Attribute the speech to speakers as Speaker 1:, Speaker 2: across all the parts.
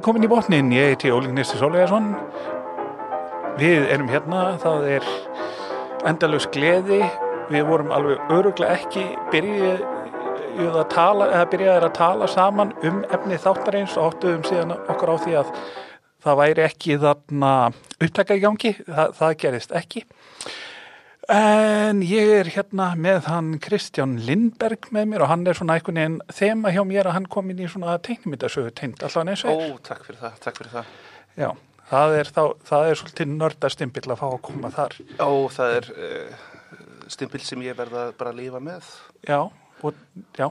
Speaker 1: Velkomin í botnin, ég heiti Óling Nýsti Sólvegarsson. Við erum hérna, það er endalus gleði. Við vorum alveg öruglega ekki byrjuð að tala, eða byrjaðir að tala saman um efni þáttarins og áttuðum síðan okkur á því að það væri ekki þarna upptaka í gangi, það, það gerist ekki. En ég er hérna með hann Kristján Lindberg með mér og hann er svona einhvern veginn þema hjá mér að hann kom inn í svona teiknumindasögu teint alltaf eins og er.
Speaker 2: Ó, takk fyrir það, takk fyrir það.
Speaker 1: Já, það er, þá, það er svolítið nördastimpill að fá að koma þar.
Speaker 2: Ó, það er uh, stimpil sem ég verða bara að lifa með.
Speaker 1: Já, og, já.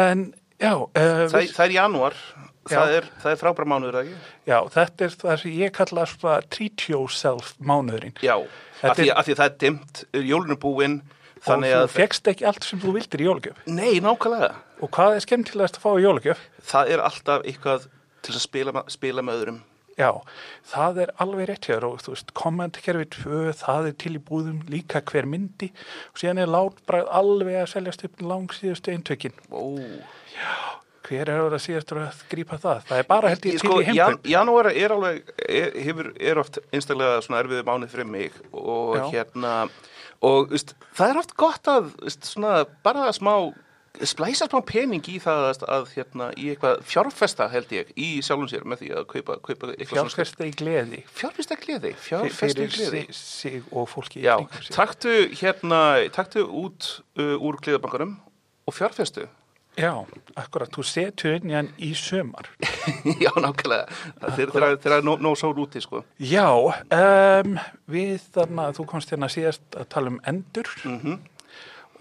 Speaker 1: En, já. Uh,
Speaker 2: Það, það er janúar, það er, það er frábæra mánuður, ekki?
Speaker 1: Já, þetta er það sem ég kalla svona treat yourself mánuðurinn.
Speaker 2: Já, af því, af því það er dimmt, jólun er búinn,
Speaker 1: Og þú
Speaker 2: að...
Speaker 1: fegst ekki allt sem þú vildir í jólugjöf.
Speaker 2: Nei, nákvæmlega.
Speaker 1: Og hvað er skemmtilegast að fá í jólugjöf?
Speaker 2: Það er alltaf eitthvað til að spila, spila með öðrum.
Speaker 1: Já, það er alveg rétt hér og þú veist, kommentkerfi 2, það er til í búðum líka hver myndi og síðan er látbræð alveg að seljast upp langsíðustu eintökin.
Speaker 2: Ó,
Speaker 1: Hver er að síðastur að grípa það? Það er bara held ég til
Speaker 2: sko,
Speaker 1: í
Speaker 2: jan,
Speaker 1: heimkaup.
Speaker 2: janúar er alveg, er, hefur, er oft einstaklega svona erfiðu mánuð fyrir mig og
Speaker 1: Já.
Speaker 2: hérna, og veist, það er oft gott að, veist, svona, bara smá, splæsa smá pening í það að, að hérna, í eitthvað fjárfesta held ég, í sjálfum sér með því að kaupa, kaupa eitthvað svona
Speaker 1: Fjárfesta í gleði
Speaker 2: fjárfesta gleði, fjárfesta
Speaker 1: fyrir
Speaker 2: gleði.
Speaker 1: sig, sig og fólki í
Speaker 2: Já, taktu hérna, taktu út uh, úr gleðabankarum og fjárfestu.
Speaker 1: Já, akkurat, þú setur inn í hann í sömar.
Speaker 2: Já, nákvæmlega. Það er nóg, sól úti, sko.
Speaker 1: Já, um, við þarna, þú komst hérna síðast að tala um endur
Speaker 2: Mm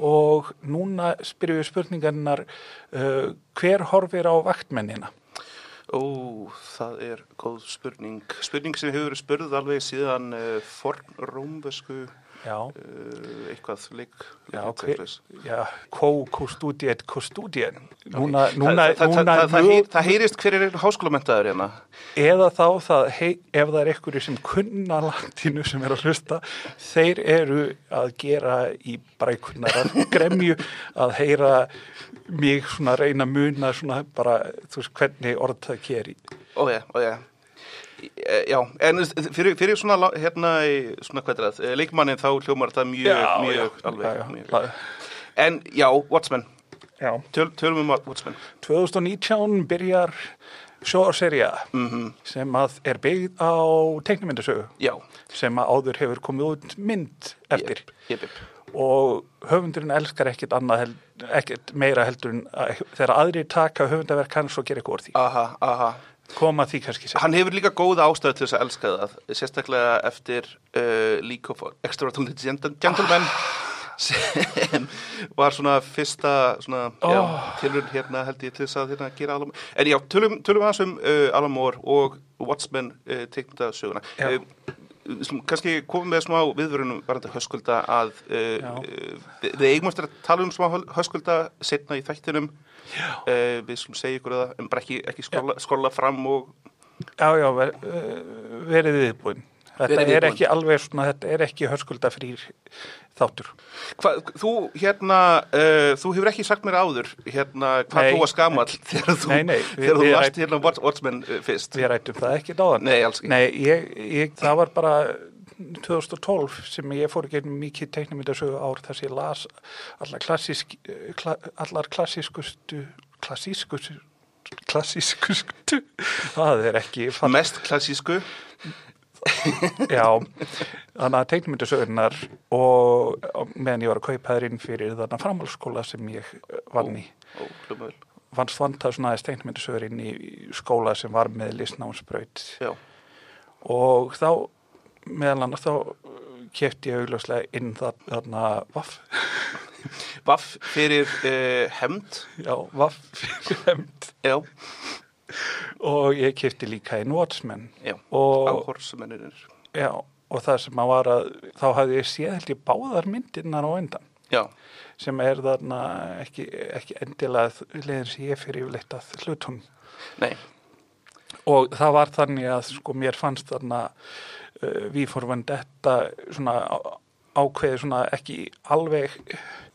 Speaker 1: og núna spyrjum við spurningarnar uh, hver horfir á vaktmennina?
Speaker 2: Ó, það er góð spurning. Spurning sem hefur spurð alveg síðan uh, forn rómvesku
Speaker 1: Já,
Speaker 2: uh, eitthvað leik.
Speaker 1: já,
Speaker 2: leik-
Speaker 1: hver,
Speaker 2: leiklis.
Speaker 1: já, kó, kostúdien, kostúdien. Núna, núna,
Speaker 2: það, heyrist hver er háskólamentaður hérna.
Speaker 1: eða þá það, hei, ef það er einhverju sem kunna landinu sem er að hlusta, þeir eru að gera í að gremju að heyra mig svona reyna muna svona bara, þú veist, hvernig orð það geri.
Speaker 2: Ó, já, ó, já. Eh, Já, en fyrir, fyrir svona, hérna, í- svona hvað er það, eh, leikmannin þá hljómar það mjög, mjög, alveg,
Speaker 1: já, já,
Speaker 2: mjög. En já, Watchmen,
Speaker 1: já.
Speaker 2: Töl, tölum um Watchmen.
Speaker 1: 2019 byrjar sjóarserja
Speaker 2: Mm
Speaker 1: sem að er byggð á teiknumyndasögu
Speaker 2: Já,
Speaker 1: sem að áður hefur komið út mynd eftir
Speaker 2: Jep, jep.
Speaker 1: og höfundurinn elskar ekkit annað held, ekkit meira heldur en að, þegar aðrir taka höfundaverk hans og gera eitthvað úr því
Speaker 2: Aha, aha.
Speaker 1: Koma því kannski sér
Speaker 2: Hann hefur líka góða ástæðu til þess að elska það, sérstaklega eftir uh, League of Extraordinary Gent- Gentlemen sem var svona fyrsta svona,
Speaker 1: Oh.
Speaker 2: já, tilrun hérna held ég til þess að hérna, gera Alan Moore. En já, tölum, tölum aðeins um uh, Alan Moore og Watchmen uh, teiknda söguna. Uh, slum, kannski komum við smá viðvörunum varandi höskulda að uh, uh, við, við eigum eftir að tala um smá höskulda setna í þættinum uh, við skulum segja ykkur það en bara ekki, ekki skrolla, skrolla fram og
Speaker 1: já, já, ver, uh, verið viðbúin þetta
Speaker 2: Verið
Speaker 1: er ekki alveg svona þetta er ekki hörskulda frýr þáttur
Speaker 2: Hva, þú, hérna, uh, þú hefur ekki sagt mér áður, hérna, hvað
Speaker 1: Nei.
Speaker 2: þú var skamall þegar þú,
Speaker 1: Nei, nei, við-
Speaker 2: þegar þú
Speaker 1: við
Speaker 2: varst
Speaker 1: rætt-
Speaker 2: hérna Watch, Watchmen uh, fyrst.
Speaker 1: við rættum það ekki dáðan
Speaker 2: Nei, alls ekki.
Speaker 1: Nei, ég, ég, það var bara 2012 sem ég fór gegnum mikið teiknumyndasögu ár þar sem ég las allar klassísk kla, allar klassískustu klassískustu klassískustu. Það er ekki fall,
Speaker 2: Mest klassísku.
Speaker 1: já, þannig að teiknumyndasögunar og meðan ég var að kaupa þær inn fyrir þarna framhaldsskóla sem ég eh, vann í.
Speaker 2: Ó, vel.
Speaker 1: vannst vant að svona aðeins teiknumyndasögur inn í skóla sem var með listnámsbraut.
Speaker 2: Já,
Speaker 1: og þá meðal annars þá kefti ég augljóslega inn það, þarna vaff,
Speaker 2: vaff fyrir uh, hemd.
Speaker 1: já, vaff fyrir hefnd.
Speaker 2: Já,
Speaker 1: og ég kefti líka inn Watchmen.
Speaker 2: Já,
Speaker 1: og,
Speaker 2: áhorsmennir.
Speaker 1: já, og það sem að var að þá hafði ég séð held ég báðar myndirnar á endan
Speaker 2: Já,
Speaker 1: sem er þarna ekki, ekki endilega leiðin sem ég fyrir yfirleitt að hlutum
Speaker 2: nei,
Speaker 1: og það var þannig að sko mér fannst þarna við fórum þetta svona ákveði svona ekki alveg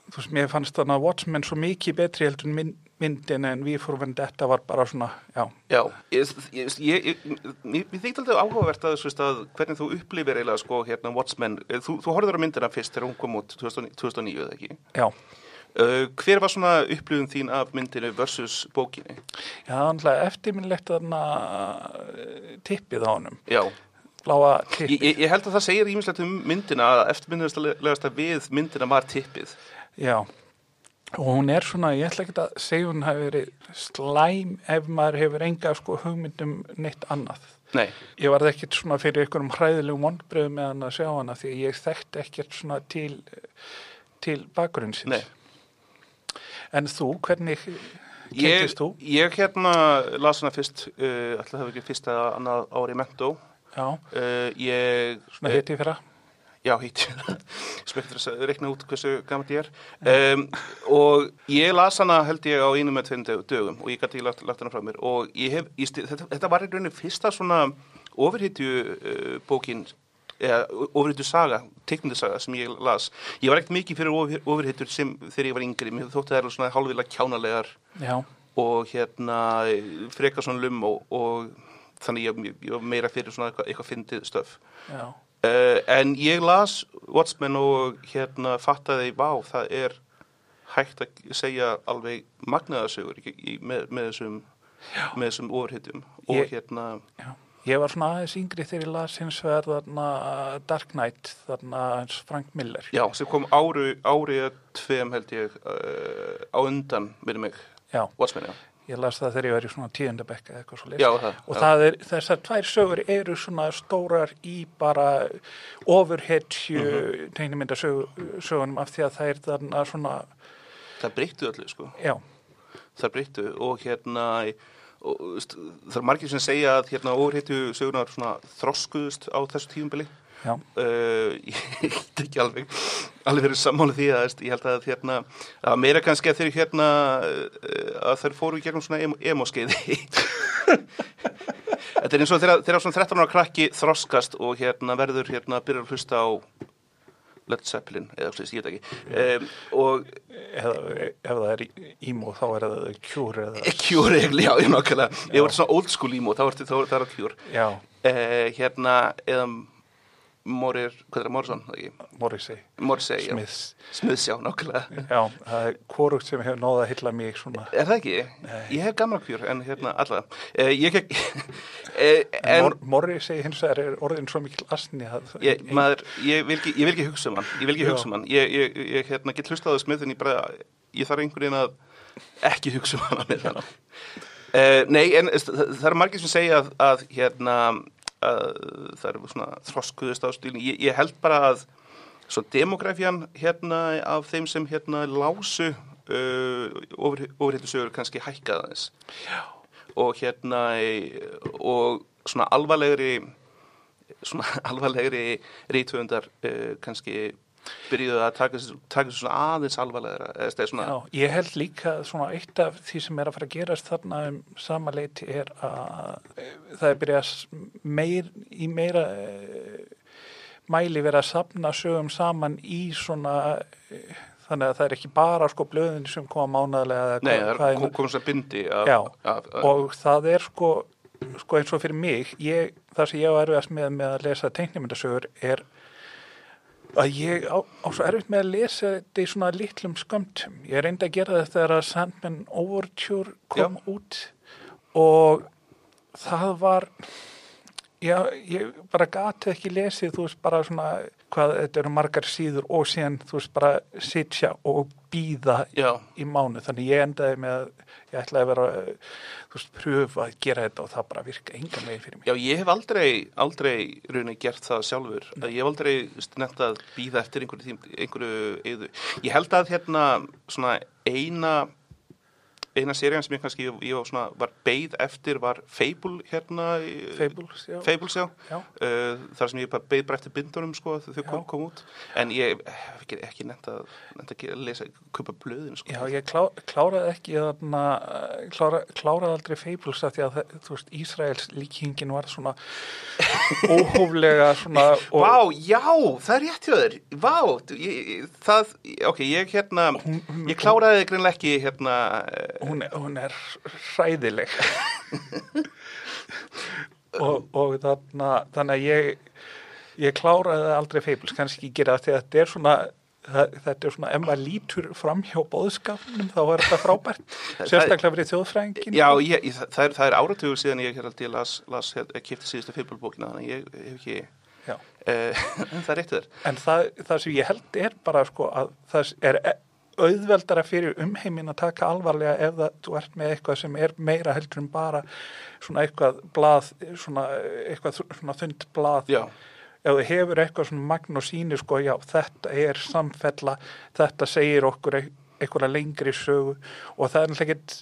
Speaker 1: þú veist, mér fannst þarna Watchmen svo mikið betri heldur mynd, myndin en en þetta var bara svona, já,
Speaker 2: Já, ég, ég, ég, ég, þykti alltaf áhugavert að, veist, að hvernig þú upplifir eiginlega sko hérna Watchmen, Eh, þú, þú horfður á myndina fyrst þegar hún kom út 2009, 2009 eða ekki?
Speaker 1: já.
Speaker 2: Uh, hver var svona upplifun þín af myndinu versus bókinni?
Speaker 1: Já, eftirminnlegt þarna eh, tippið á honum,
Speaker 2: Já,
Speaker 1: bláa tippið.
Speaker 2: ég, ég held að það segir ímislegt um myndina að eftirminnilegasta við myndina var tippið.
Speaker 1: Já, og hún er svona, ég ætla ekki að segja hún hafi verið slæm ef maður hefur enga sko hugmyndum neitt annað.
Speaker 2: Nei,
Speaker 1: Ég varð ekkert svona fyrir einhverjum hræðilegum vonbröðum með hann að sjá hana því að ég þekkti ekkert svona til, til bakgrunnsins.
Speaker 2: nei.
Speaker 1: En þú, hvernig kynntist þú?
Speaker 2: ég hérna las hana fyrst, uh, alltaf hefur ekki fyrst eða annað ári mentó. Uh, ég...
Speaker 1: svona hitt í fyrra.
Speaker 2: Já, hýtt. Spektur að reikna út hversu gammalt ég er. Um, og ég las hana held ég á einu með tveim dög- dögum og ég gæti lagt, lagt hana frá mér og ég hef, ég, sti- þetta, þetta var í rauninni fyrsta svona ofurhýtju uh, bókin eða ofurhýtju saga, teiknundisaga sem ég las. Ég var ekkert mikið fyrir ofur, ofurhýtjur sem þegar ég var yngri. Mér þótti það eru svona hálfvila kjánalegar
Speaker 1: Já,
Speaker 2: og hérna frekar svona lum og, og þannig ég, ég var meira fyrir svona eitthvað, eitthvað fyndið stöf.
Speaker 1: já,
Speaker 2: Uh, en ég las Watchmen og hérna fattaði, vá, það er hægt að segja alveg í, með, með þessum með þessum ofurhitjum og
Speaker 1: Ég-
Speaker 2: hérna,
Speaker 1: já. Ég var svona aðeins yngri þegar ég las hins vegar þarna Dark Knight, þarna hans Frank Miller.
Speaker 2: já, sem kom ári ári að tveim held ég uh, á undan, minni mig
Speaker 1: Já,
Speaker 2: Watchmen, já,
Speaker 1: ég las það þegar ég var í svona tíundabekka eða eitthvað svo
Speaker 2: það,
Speaker 1: Og
Speaker 2: já.
Speaker 1: það er, þessar tvær sögur eru svona stórar í bara overheadju mm. -hmm. tegnimyndasögunum af því að það er þarna svona,
Speaker 2: það breyttu öllu, sko
Speaker 1: já,
Speaker 2: það breyttu og hérna og, það er margir sem segja að hérna ofurhitju sögunar svona þroskuðust á þessu tífumbili
Speaker 1: já,
Speaker 2: Uh, ég held ekki alveg alveg verið sammála því að ég held að hérna, að meira kannski að þeir hérna uh, að þeir fóru í gegnum svona emo- emo-skeiði Þetta er eins og þegar, þegar svona 13 ára krakki þroskast og hérna verður hérna byrjar að hlusta á Led Zeppelin eða eitthvað, ég veit ekki. Og
Speaker 1: ef það er ímó þá er það kjúr eða,
Speaker 2: Cure, já, ég nákvæmlega. Ég var svona old school emo, þá var það að uh, hérna, eða Morir, hvað er það, Morrison?
Speaker 1: Morrissey,
Speaker 2: Morrissey, já
Speaker 1: Smiths,
Speaker 2: Smiths, já, nákvæmlega
Speaker 1: já, það er korugt sem hefur náða að hylla mig svona,
Speaker 2: Er það ekki?
Speaker 1: Nei.
Speaker 2: Ég hef gamla kjur, en hérna allavega. Uh, ég hef,
Speaker 1: en Mor Morrissey hins vegar er orðin svo mikil asni að
Speaker 2: ég, maður, ég, vil ekki, ég vil ekki hugsa um hann, ég vil ekki
Speaker 1: Já.
Speaker 2: hugsa um hann. Ég, ég, ég hérna, get hlustað á smiðin í bara, ég þarf einhvern veginn að ekki hugsa um hann með hann. Uh, nei, en það, það er margir sem segja að, að hérna, að það er svona þroskuðust á stílinn. Ég, ég held bara að svo demografjan hérna af þeim sem hérna lásu uh, ofurhittu sögur kannski hækkaða þess. Já. Og hérna og svona alvarlegri svona alvarlegri rítvöndar uh, kannski byrjuðu að taka taka svona aðeins alvarlegra eða svona,
Speaker 1: Já, ég held líka svona eitt af því sem er að fara að gerast þarna um sama leiti er að eh, það er byrjað meir, í meira eh, mæli verið að sapna sögum saman í svona eh, þannig að það er ekki bara sko blöðin sem koma mánaðlega
Speaker 2: nei, það er kom, kom svona bindi af,
Speaker 1: Já,
Speaker 2: af, af,
Speaker 1: og það er sko, sko eins og fyrir mig ég, það sem ég á erfiðast með með að lesa teiknimyndasögur er að ég á, á svo erfitt með að lesa þetta í svona litlum skömmtum. Ég reyndi að gera þetta þegar að Sandman Overture kom út og það var já, ég bara gati ekki lesið, þú veist, bara svona hvað þetta eru margar síður og síðan þú veist, bara sitja og býða í mánu, þannig ég endaði með að ég ætlaði að vera þú veist, pröfa að gera þetta og það bara virka engan veginn fyrir mig.
Speaker 2: já, ég hef aldrei aldrei raunin gert það sjálfur. Ég hef aldrei nefnt að býða eftir einhverju, einhverju eðu ég held að hérna svona eina eina serían sem ég kannski ég, ég var, svona, var beið eftir var Fable hérna
Speaker 1: Fables, já.
Speaker 2: Fables, já.
Speaker 1: Já.
Speaker 2: Uh, þar sem ég bara beið bara eftir bindunum sko þau kom, kom út en ég hef ekki, ekki nefnt að, að lesa, kaupa blöðin sko.
Speaker 1: Já, ég klá, kláraði ekki þarna, klára, kláraði aldrei Fables af því að þú veist, Ísraels líkingin var svona óhóflega svona og
Speaker 2: Vá, já, það er rétt hjá þér Vá, ég, ég- það, ok, ég hérna ég kláraði greinlega ekki hérna eh,
Speaker 1: hún, hún er hræðileg. Og, og þarna, þannig að ég ég kláraði aldrei Fables, kannski ekki gera það þetta er svona þetta er svona, ef maður lítur fram hjá bóðskapnum þá er þetta frábært sérstaklega verið þjóðfrængin
Speaker 2: Já, ég, það, er, er áratugur síðan ég hér aldrei las, las kipti síðustu Fable-bókina þannig ég hef ekki en það er eitt þér.
Speaker 1: En það, það sem ég held er bara sko að það er auðveldara fyrir umheimin að taka alvarlega ef það, þú ert með eitthvað sem er meira heldur en bara svona eitthvað blað, svona eitthvað svona þund blað.
Speaker 2: Já.
Speaker 1: ef þú hefur eitthvað svona magn og síni sko, já, þetta er samfella þetta segir okkur eitthvað lengri sögu. Og það er náttúrulega ekkert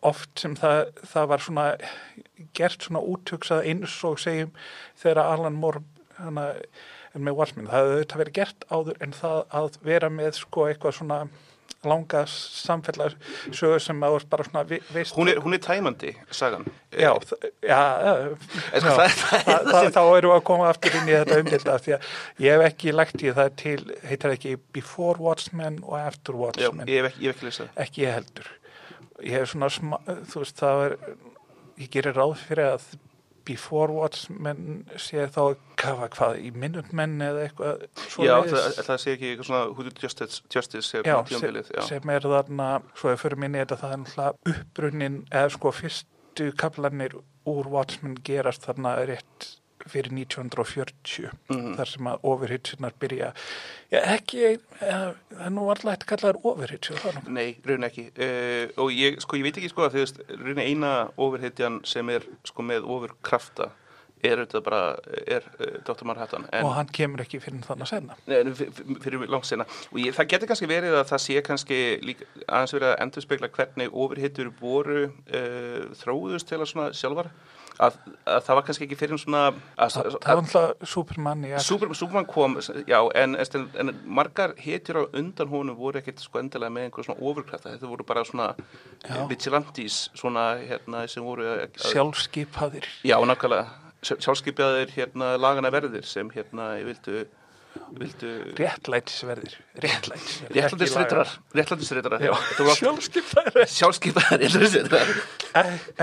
Speaker 1: oft sem það, það var svona gert svona úttöksað eins og segjum þegar Alan Moore hana, með Watchmen, það hefur þetta verið gert áður en það að vera með sko eitthvað svona langa samfellar sögur sem að bara svona veist
Speaker 2: hún er, hún er tæmandi, sagan.
Speaker 1: Já, já, já. Það, það, það, þá eru að koma aftur inn í þetta umdelda því að ég hef ekki lagt í það til, heitar ekki Before Watchmen og After Watchmen?
Speaker 2: já, ég hef ekki, ekki lesað
Speaker 1: ekki ég heldur. Ég hef svona, þú veist, það er ég gerir ráð fyrir að Before Watchmen sé þá hvað, hvað í Minutemen eða eitthvað
Speaker 2: Já, það, það sé ekki eitthvað svona Who Did Justice, Justice
Speaker 1: já, sem, sem er þarna, svo er fyrir minni þetta það er náttúrulega uppbrunnin eða sko fyrstu kaplanir úr Watchmen gerast þarna rétt fyrir 1940 mm. þar sem að overhitsunar byrja. Já, ekki, það er nú alltaf hægt að kalla það overhitsu
Speaker 2: Nei, raun ekki. Uh, og ég, sko, ég veit ekki sko að því að raun eina overhitjan sem er sko með overkrafta er þetta bara, er uh, Dr. Manhattan
Speaker 1: en, og hann kemur ekki fyrir þannig að senna
Speaker 2: Nei, fyrir langt senna og ég, það getur kannski verið að það sé kannski líka, aðeins verið að endur spekla hvernig overhittur voru uh, þróðust til að svona sjálfar Að, að það var kannski ekki fyrir svona að,
Speaker 1: það, það var alltaf Superman
Speaker 2: Super, Superman kom, já, en, en, en margar hetjur á undan honum voru ekkert sko endilega með einhver svona overkræfta þetta voru bara svona vigilantis svona hérna sem voru
Speaker 1: sjálfskeipaðir
Speaker 2: já, nákvæmlega, sjálfskeipaðir hérna lagana verðir sem hérna vildu vildu...
Speaker 1: réttlætisverðir
Speaker 2: réttlætisreitrar réttlætisreitrar
Speaker 1: sjálfskeipaðir
Speaker 2: sjálfskeipaðir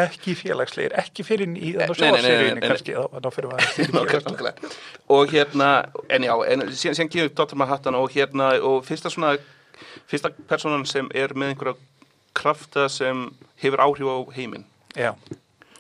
Speaker 1: ekki félagslegir ekki fyrir í þannig sjálfsseríunni kannski þá fyrir
Speaker 2: maður og hérna en já, en síðan, síðan kemur Dr. Manhattan og hérna og fyrsta svona fyrsta personan sem er með einhverja krafta sem hefur áhrif á heiminn
Speaker 1: já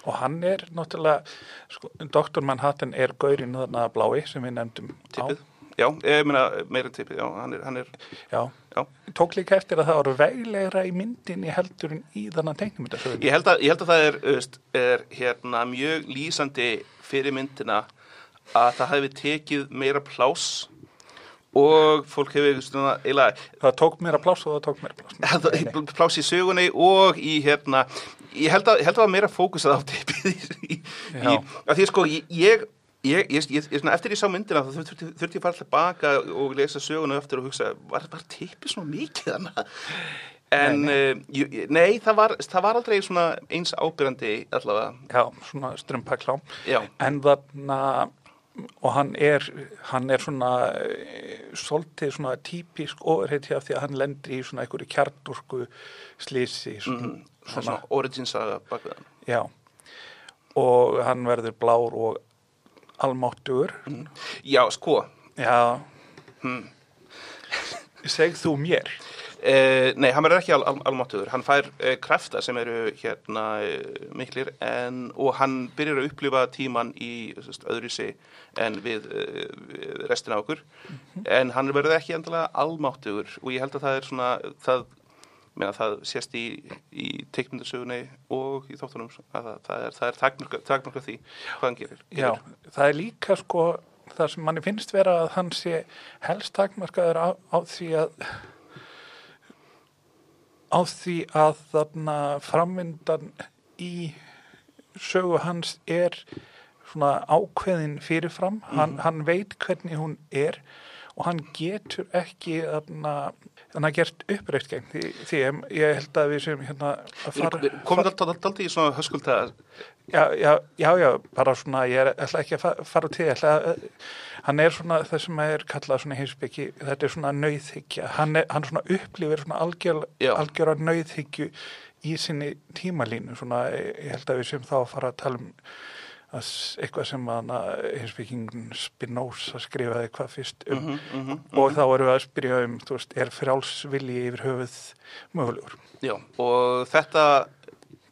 Speaker 1: og hann er náttúrulega sko, Dr. Manhattan er gaurinn þarna blái sem við nefndum
Speaker 2: Tippið. Já, ég meina meira tippið, já, hann er, hann er
Speaker 1: já. já, tók líka eftir að það voru veglegra í myndinni heldur en í tengum þetta
Speaker 2: ég held, ég held að það er, öst, er hérna, mjög lýsandi fyrir myndina að það hefði tekið meira plás og fólk hefur eiginlega
Speaker 1: það tók meira plás og það tók meira plás
Speaker 2: plás í sögunni og í hérna, ég held að, ég held að það var meira fókusað á tippið í, í, í, að því sko, ég Ég, ég, ég, svona, eftir ég sá myndina þá þurfti þurft ég að fara baka og lesa söguna eftir og hugsa, var það tippið svona mikið þannig en nei, nei. Uh, nei það, var, það var aldrei eins ábyrgandi allavega.
Speaker 1: Já, svona strömpaklám en þarna og hann er, hann er svona svolítið svona típisk ofurheit hjá því að hann lendir í svona einhverju kjarturku slísi
Speaker 2: svona, mm, svona, svona originsaga baka það
Speaker 1: Já. Og hann verður blár og almáttugur
Speaker 2: mm. Já, sko
Speaker 1: Já mm. Segð þú mér
Speaker 2: eh, Nei, hann verður ekki al, al, almáttugur hann fær eh, krafta sem eru hérna eh, miklir en, og hann byrjar að upplifa tíman í sest, öðru sig en við eh, restina okkur mm -hmm. en hann verður ekki endilega almáttugur og ég held að það er svona það Meina, það sést í, í teikmyndasögunni og í þáttunum að það, það er, er takmörka því hvað hann gerir,
Speaker 1: gerir. Já, það er líka sko það sem manni finnst vera að hann sé helst takmörkaður á, á því að á því að þarna framvindan í sögu hans er svona ákveðin fyrirfram, mm. hann, hann veit hvernig hún er og hann getur ekki þannig að gert uppreist gegn því, því ég held að við sem hérna
Speaker 2: komum þetta alltaf í svona höskulda
Speaker 1: já, já, já, já, bara svona ég er ætla ekki að fara í ætla, hann er svona það sem er kallað svona heimsbyggi, þetta er svona nöyðhyggja hann, hann svona upplifir svona algjör, algjör að nöyðhyggju í sinni tímalínu svona, ég held að við sem þá að fara að tala um að eitthvað sem að hinsbyggingin Spinoza skrifaði hvað fyrst um
Speaker 2: Mhm, mhm,
Speaker 1: og þá erum við að spyrja um, þú veist, er frjálsvilji yfir höfuð mögulegur?
Speaker 2: Já, og þetta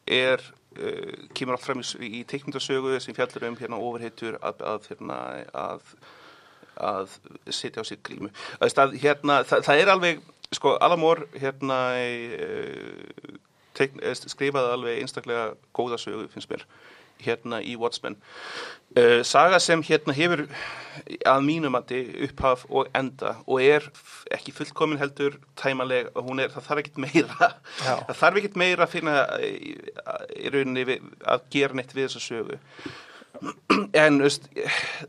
Speaker 2: er, uh, kemur allt fram í, s- í teikmyndasögu sem fjallar um hérna ofurheitur að, að, hérna, að, að sitja á sér grímu. Stað, hérna, það, það er alveg, sko, Alamor hérna uh, teikn, skrifaði alveg einstaklega góða sögu, finnst mér, hérna í Watchmen. Uh, saga sem hérna hefur að mínum að upphaf og enda og er ekki fullkomin heldur tæmaleg og hún er, það þarf ekkit meira
Speaker 1: Já.
Speaker 2: það þarf ekkit meira að finna í, í rauninni að gera neitt við þessa sögu en veist,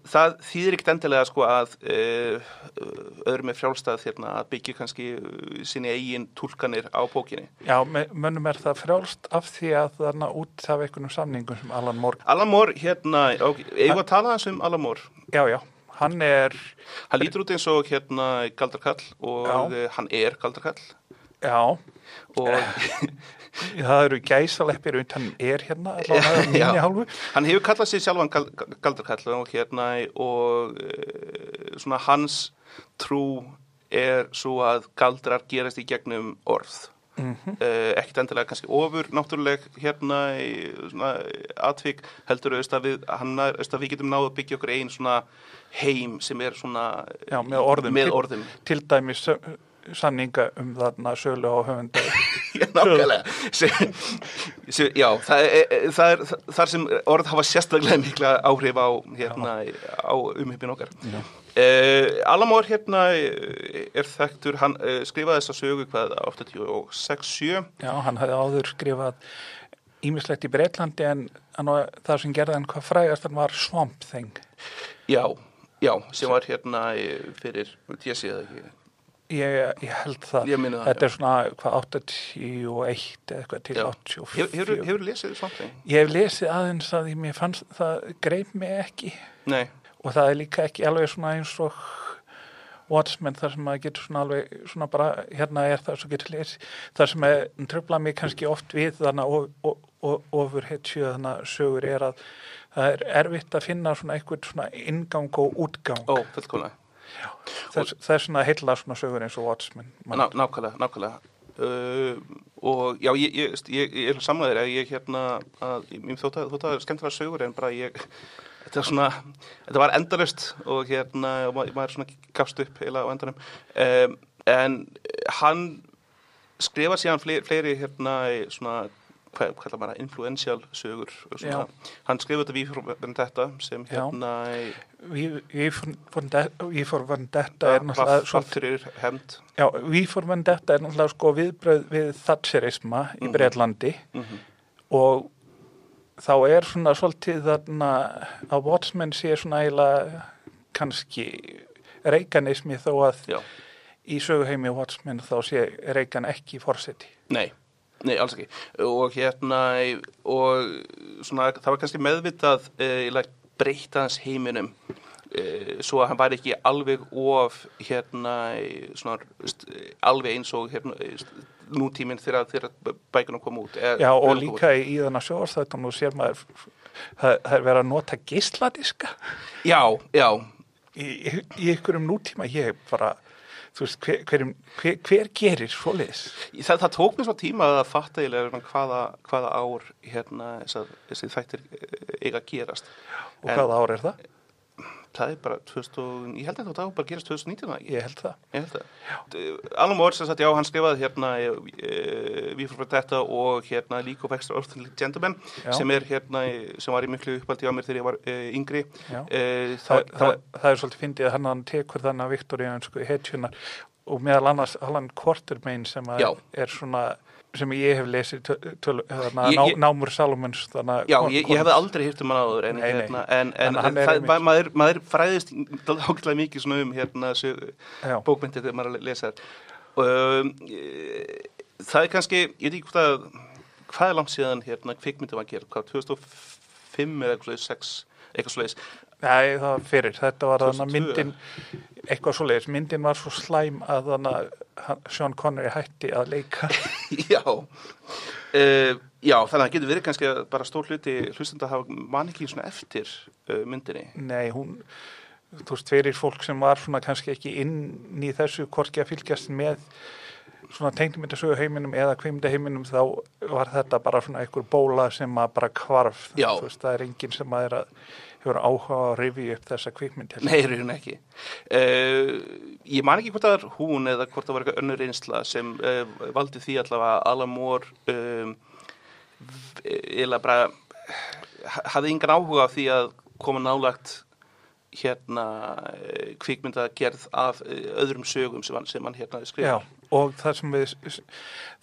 Speaker 2: það þýðir ekkit endilega sko að uh, öðrum er frjálstað hérna, að byggja kannski uh, sinni eigin túlkanir á bókinni.
Speaker 1: Já, mönnum er það frjálst af því að þarna út af einhvernum samningum sem Alan Moore,
Speaker 2: Alan Moore, hérna, eigum að tala hans um Alan Moore?
Speaker 1: Já, já, hann er,
Speaker 2: hann lítur út eins og hérna galdarkall og
Speaker 1: Já.
Speaker 2: uh, hann er galdarkall
Speaker 1: já,
Speaker 2: og
Speaker 1: það eru gæsaleppir utan er hérna,
Speaker 2: hann hefur kallað sér sjálfan gal, gal- galdarkall og hérna og uh, svona hans trú er svo að galdrar gerast í gegnum orð.
Speaker 1: Mm
Speaker 2: uh, ekkert endilega kannski ofur náttúruleg hérna í svona atvik heldur auðvitað að við, hann er, auðvitað að við getum náðu að byggja okkur einn svona heim sem er svona
Speaker 1: Já, með orðum.
Speaker 2: með
Speaker 1: Til-
Speaker 2: orðum.
Speaker 1: Til dæmis sö- sanninga um þarna sölu á höfunda.
Speaker 2: Já, nákvæmlega Já, það er, það er þar sem orð hafa sérstaklega mikla áhrif á, hérna, á umhypin okkar
Speaker 1: Já.
Speaker 2: uh, Alamór hérna eh, er þekktur, hann uh, skrifaði þessa sögu hvað 86-7
Speaker 1: Já, hann hafði áður skrifað ímislegt í Breitlandi en það sem gerði hann hvað frægast hann var Swamp Thing.
Speaker 2: Já, já, sem var hérna eh, fyrir, ég sé það ekki
Speaker 1: Ég, ég held það.
Speaker 2: Ég það,
Speaker 1: Þetta er svona hvað 81 eða eitthvað til
Speaker 2: Já.
Speaker 1: 84.
Speaker 2: Hefur, hefur, hefur lesið svampi?
Speaker 1: Ég hef lesið aðeins að ég fannst það greip mig ekki
Speaker 2: Nei,
Speaker 1: og það er líka ekki alveg svona eins og Watchmen þar sem maður getur svona alveg svona bara hérna er það svo getur lesið það sem tröfla mig kannski oft við þannig og, ofur hetju þannig að sögur er að það er erfitt að finna svona eitthvað svona ingang og útgang
Speaker 2: ó,
Speaker 1: þess, það er svona heilla svona sögur eins og Watchmen
Speaker 2: Ná, nákvæmlega, nákvæmlega. Uh, og já, ég, ég, ég, ég er samlaðir að ég hérna að, þótt að, þótt að skemmtilega sögur en bara ég þetta var svona, þetta var endalust og hérna, og ma- maður svona gafst upp eila á endanum. Um, en hann skrifa síðan fleiri, fleiri hérna svona hvað er maður, influential sögur og svona, hann skrifa þetta við fyrir þetta sem hérna
Speaker 1: Við for Vendetta er náttúrulega
Speaker 2: fyrir
Speaker 1: við for Vendetta er náttúrulega sko viðbröð við Thatcherisma í
Speaker 2: Mhm.
Speaker 1: Breitlandi
Speaker 2: mm
Speaker 1: og þá er svona svolítið þarna að Watchmen sé svona eiginlega kannski reikanismi þó að
Speaker 2: já.
Speaker 1: í söguheimi Watchmen þá sé reikan ekki fórseti.
Speaker 2: Nei, nei, alls ekki. Og hérna og svona, það var kannski meðvitað uh, breyta hans heiminum uh, svo að hann væri ekki alveg of hérna svona, alveg eins og hérna, nútíminn þegar, bækunum kom út er,
Speaker 1: Já og líka í, í þannig sjóðarstættan nú sér maður það, það er verið að nota geisladiska.
Speaker 2: Já, já,
Speaker 1: í, í, ykkurum nútíma ég bara veist hver, hver, hver, hver gerir svoleiðis?
Speaker 2: það, það tók mér svo tíma að fatta eiginlega hvaða, hvaða ár hérna þessi þættir eh, eiga að gerast
Speaker 1: Og
Speaker 2: En-
Speaker 1: hvaða ár er það?
Speaker 2: Það er bara 2000, ég held að þetta á bara að gerast 2019 eða ekki?
Speaker 1: Ég held það.
Speaker 2: Ég held það. Alan Moore sem sagt, já, hann skrifaði hérna e, Við fyrir þetta og hérna League of Extraordinary Gentlemen
Speaker 1: Já.
Speaker 2: sem er hérna, sem var í miklu uppaldi á mér þegar ég var e, yngri. E,
Speaker 1: Það,
Speaker 2: það,
Speaker 1: það, það er svolítið fyndið að hann, hann tekur þannig að Viktoríansku hetjunar og meðal annars Alan Quartermain sem er svona sem ég hef lesið töl, þarna,
Speaker 2: Ég-
Speaker 1: ná,
Speaker 2: ég-
Speaker 1: Námur Salomons þarna,
Speaker 2: já,
Speaker 1: kon-
Speaker 2: ég, ég hefði aldrei hýrt um hann áður en,
Speaker 1: Nei, nei.
Speaker 2: hérna, en, en,
Speaker 1: En
Speaker 2: en það,
Speaker 1: einmitt-
Speaker 2: ma- maður, maður fræðist ákveðlega mikið svona um hérna bókmyndir þegar maður að lesa um, það er kannski, ég veit ekki hvað hvað er langt síðan hérna kvikmyndum að gera, hvað, 2005 eða eitthvað 6, eitthvað svoleiðis?
Speaker 1: Nei, það var fyrir, þetta var þannig
Speaker 2: 2002.
Speaker 1: myndin eitthvað svoleiðis, myndin var svo slæm að þannig að Sean Connery hætti að leika
Speaker 2: Já, Uh, já, þannig að það getur verið kannski að bara stór hluti hlustandi að hafa man ekki svona eftir uh, myndinni.
Speaker 1: Nei, hún, þú veist, fyrir fólk sem var svona kannski ekki inn í þessu korki að fylgjast með svona tegnmyndasögu heiminum eða kvimda heiminum þá var þetta bara svona einhver bóla sem að bara kvarf.
Speaker 2: Já.
Speaker 1: Þú veist, það er enginn sem að er að hefur áhuga að rifi upp þessa kvikmynd. ég.
Speaker 2: Nei, raun ekki. Uh, ég man ekki hvort það var hún eða hvort það var eitthvað önnur reynsla sem uh, valdi því allavega Moore um, eða bara ha- hafði yngan áhuga á því að koma nálagt hérna uh, kvikmynda gerð af uh, öðrum sögum sem hann, sem hann hérna
Speaker 1: Já,
Speaker 2: skrifa.
Speaker 1: og það sem við,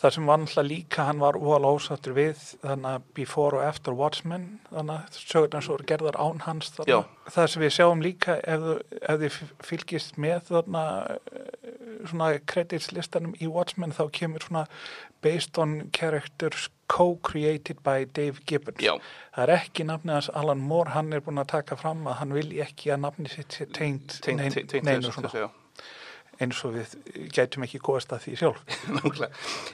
Speaker 1: það sem var náttúrulega líka hann var óal ásattur við þannig að Before og After Watchmen þannig að sögurnar svo eru gerðar án hans
Speaker 2: Já.
Speaker 1: þannig það sem við sjáum líka ef, ef þið fylgist með þarna eh, svona kreditslistanum í Watchmen þá kemur svona based on characters co-created by Dave Gibbons
Speaker 2: Já.
Speaker 1: það er ekki nafnið hans Alan Moore hann er búin að taka fram að hann vilji ekki að nafnið sitt sé tengt
Speaker 2: Tengt-
Speaker 1: nein-
Speaker 2: tengt- tengt
Speaker 1: neinu svona. Eins og við gætum ekki góðast að því sjálf.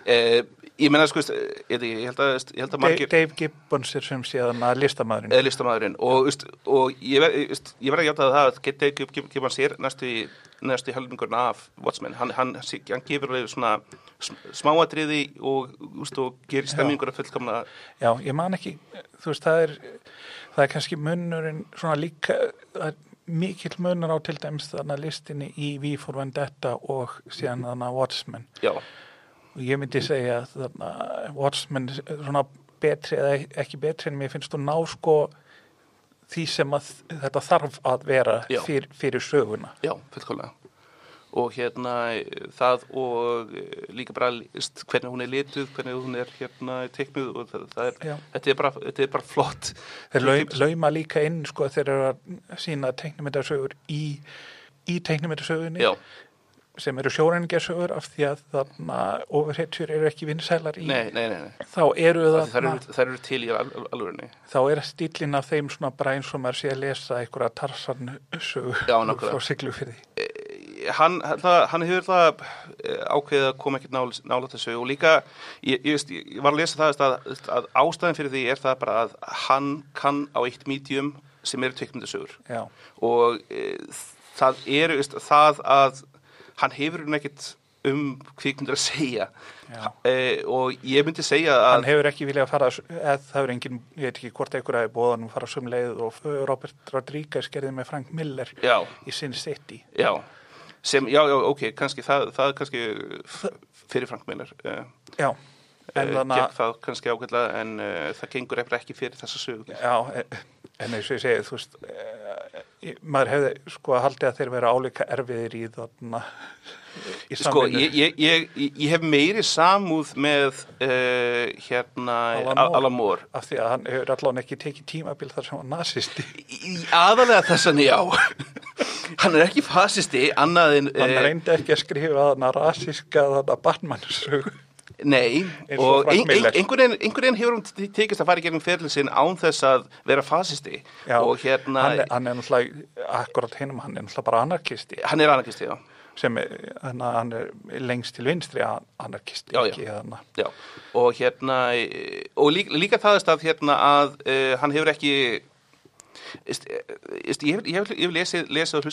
Speaker 2: Eh, ég menna, sko, ég, ég held að, ég held að
Speaker 1: Dave,
Speaker 2: margir...
Speaker 1: Dave Gibbons er sem séðan að listamæðurinn
Speaker 2: eða listamæðurinn og, og ég, verði að hjáta það að geta ekki uppgifan hann sér næstu í, í helmingurinn af Watchmen, hann, hann, hann gefur alveg svona sm- smáatriði og, og gerir stemmingur að fullkomna.
Speaker 1: Já, ég man ekki, þú veist, það er það er kannski munnurinn svona líka, það er mikill munur á til dæmis þarna listinni í V for Vendetta og síðan þarna Watchmen.
Speaker 2: Já,
Speaker 1: og ég myndi segja þarna Watchmen svona betri eða ekki betri en mér finnst þú ná sko því sem að þetta þarf að vera fyr, fyrir söguna.
Speaker 2: Já, fullkomlega og hérna það og eh, líka bara hvernig hún er lituð, hvernig hún er hérna teiknuð og það, það er, þetta er bara, þetta er bara flott.
Speaker 1: Þeir laum, lauma líka inn sko þeir eru að sína teiknumyndasögur í, í teiknumyndasögunni
Speaker 2: já,
Speaker 1: sem eru sjóræningasögur af því að þarna ofurhetjur eru ekki vinsælar í
Speaker 2: nei, nei, nei,
Speaker 1: þá eru
Speaker 2: Það,
Speaker 1: þarna
Speaker 2: eru, það eru til í al, al, alvörinni
Speaker 1: þá er stílinn af þeim svona bara eins og maður sé að lesa einhverja tarsan sögu
Speaker 2: Já, nákvæmlega.
Speaker 1: frá Siglufyrði
Speaker 2: hann, það, hann hefur það eh, ákveðið að koma ekkert nála, nála þessu og líka, ég, ég, veist, ég var að lesa það að, að ástæðin fyrir því er það bara að hann kann á eitt medium sem eru teikmyndasögur
Speaker 1: Já,
Speaker 2: og e, það er veist, það að hann hefur hún ekkert um kvikmyndir að segja. E, og ég myndi segja
Speaker 1: hann
Speaker 2: að
Speaker 1: hefur ekki viljað að fara eða það er engin, ég veit ekki hvort einhverja er bóðan að fara sum leið og Robert Rodriguez gerði með Frank Miller
Speaker 2: já,
Speaker 1: í Sin City.
Speaker 2: Já sem, já, já, ok, kannski það, það kannski fyrir Frank Miller uh,
Speaker 1: Já, en
Speaker 2: en
Speaker 1: þannig
Speaker 2: gekk það kannski ágætlega en uh, það gengur eftir ekki fyrir þessa sögu.
Speaker 1: Já, e- en eins og ég segi, þú veist, e, maður hefði sko að haldi að þeir vera álíka erfiðir í þarna í
Speaker 2: Sko,
Speaker 1: samvinnu.
Speaker 2: ég, ég, ég, ég hef meiri samúð með uh, hérna.
Speaker 1: Moore. af því að hann hefur allan ekki tekið tímabil þar sem hann nazisti.
Speaker 2: Aðalega þessan já. hann er ekki fasisti annað en...
Speaker 1: Hann
Speaker 2: eh,
Speaker 1: reyndi ekki að skrifa þarna rasíska þarna Batman-sögu.
Speaker 2: Nei,
Speaker 1: og
Speaker 2: og ein, ein, einhvern veginn- hefur hún tekist að fara í gegnum ferlið sinn án þess að vera fasisti.
Speaker 1: Já,
Speaker 2: og hérna,
Speaker 1: Hann er, hann er náttúrulega, akkurat hinum, hann er náttúrulega bara anarkisti.
Speaker 2: Hann er anarkisti, já.
Speaker 1: sem er, hann, hann er lengst til vinstri an- anarkisti,
Speaker 2: Já,
Speaker 1: ekki þarna.
Speaker 2: Já, og hérna e, og líka, líka það er stað hérna að uh, hann hefur ekki ég hef, lesið, og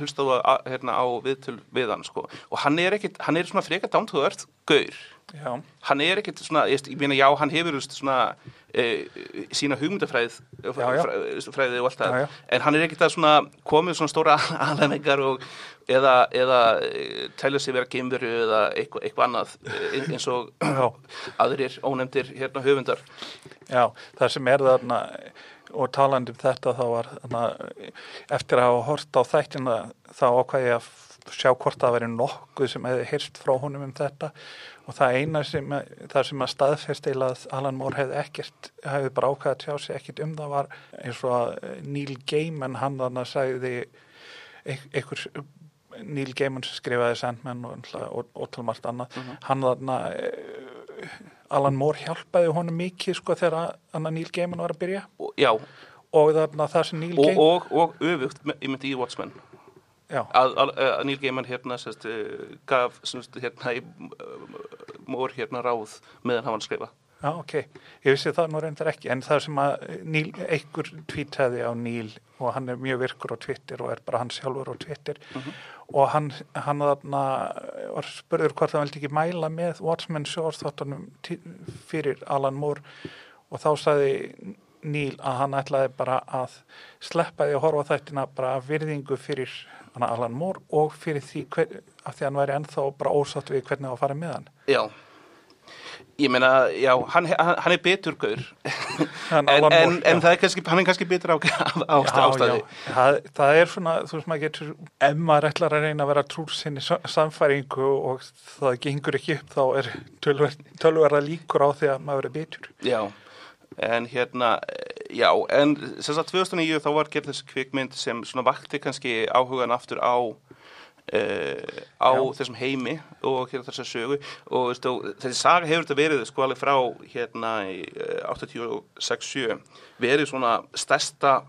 Speaker 2: hlustað á, hérna, á viðtöl við hann sko. og hann er ekkit, hann er svona frekar earth gaur,
Speaker 1: Já,
Speaker 2: hann er ekkit svona, ég, meina já, hann hefur svona e, sína hugmyndafræð
Speaker 1: já.
Speaker 2: fræði, fræði og allt það en hann er ekkit að svona komið svona stóra alhengar og eða, eða e, tælja sig vera geimveru eða eitthvað, eitthvað annað e, eins og
Speaker 1: já.
Speaker 2: aðrir ónefndir hérna höfundar
Speaker 1: Já, það sem er þarna og talandi um þetta þá var þarna, eftir að hafa hort á þættina þá ákvæði ég að sjá hvort það veri nokkuð sem hefði hyrst frá honum um þetta. Og það eina sem, það sem að staðfest eila að Alan Moore hefði ekkert hefði bara ákvæði að sjá sig ekkert um það var eins og að Neil Gaiman hann þarna sagði eit- einhver Neil Gaiman sem skrifaði Sandman og, náttúrulega- og, og til margt annað hann þarna eh, Alan Moore hjálpaði honum mikið sko þegar Anna Neil Gaiman var að byrja.
Speaker 2: Og, já,
Speaker 1: og þarna það sem Neil
Speaker 2: og,
Speaker 1: Gaiman
Speaker 2: og, og öfugt með- ég myndi í Watchmen.
Speaker 1: Já,
Speaker 2: að, að, að Neil Gaiman hérna sérst, uh, gaf semst, hérna í uh, mór hérna ráð meðan hann var að skrifa
Speaker 1: Já, ok. Ég vissi það nú reyndar ekki, en það sem að Níl, einhver tvítæði á Níl og hann er mjög virkur á Twitter og er bara hann sjálfur á Twitter og hann, hann þarna var spurður hvort það veldi ekki mæla með Watchmen sjóðstáttunum fyrir Alan Moore og þá sagði Níl að hann ætlaði bara að sleppa því að horfa þættina bara virðingu fyrir Alan Moore og fyrir því hver, af því að hann væri ennþá bara ósátt við hvernig það var að fara með hann.
Speaker 2: Já, ég meina, já, hann, hann, er betur gaur,
Speaker 1: Hann
Speaker 2: en, en, en það er kannski, hann er kannski betur á, á, ástæði.
Speaker 1: Já, það, það er svona, þú veist maður getur, ef maður ætlar að reyna að vera trúr sinni sa- sannfæringu og það gengur ekki upp, þá er tölverða líkur á því að maður er bitur.
Speaker 2: Já, en hérna, já, en sem sagt 2009 þá var gerð þessi kvikmynd sem svona vakti kannski áhugan aftur á uh, á
Speaker 1: Já.
Speaker 2: þessum heimi og hérna þessar sögu og veistu, þessi saga hefur þetta verið sko alveg frá hérna í eh, 86-7 verið svona stærsta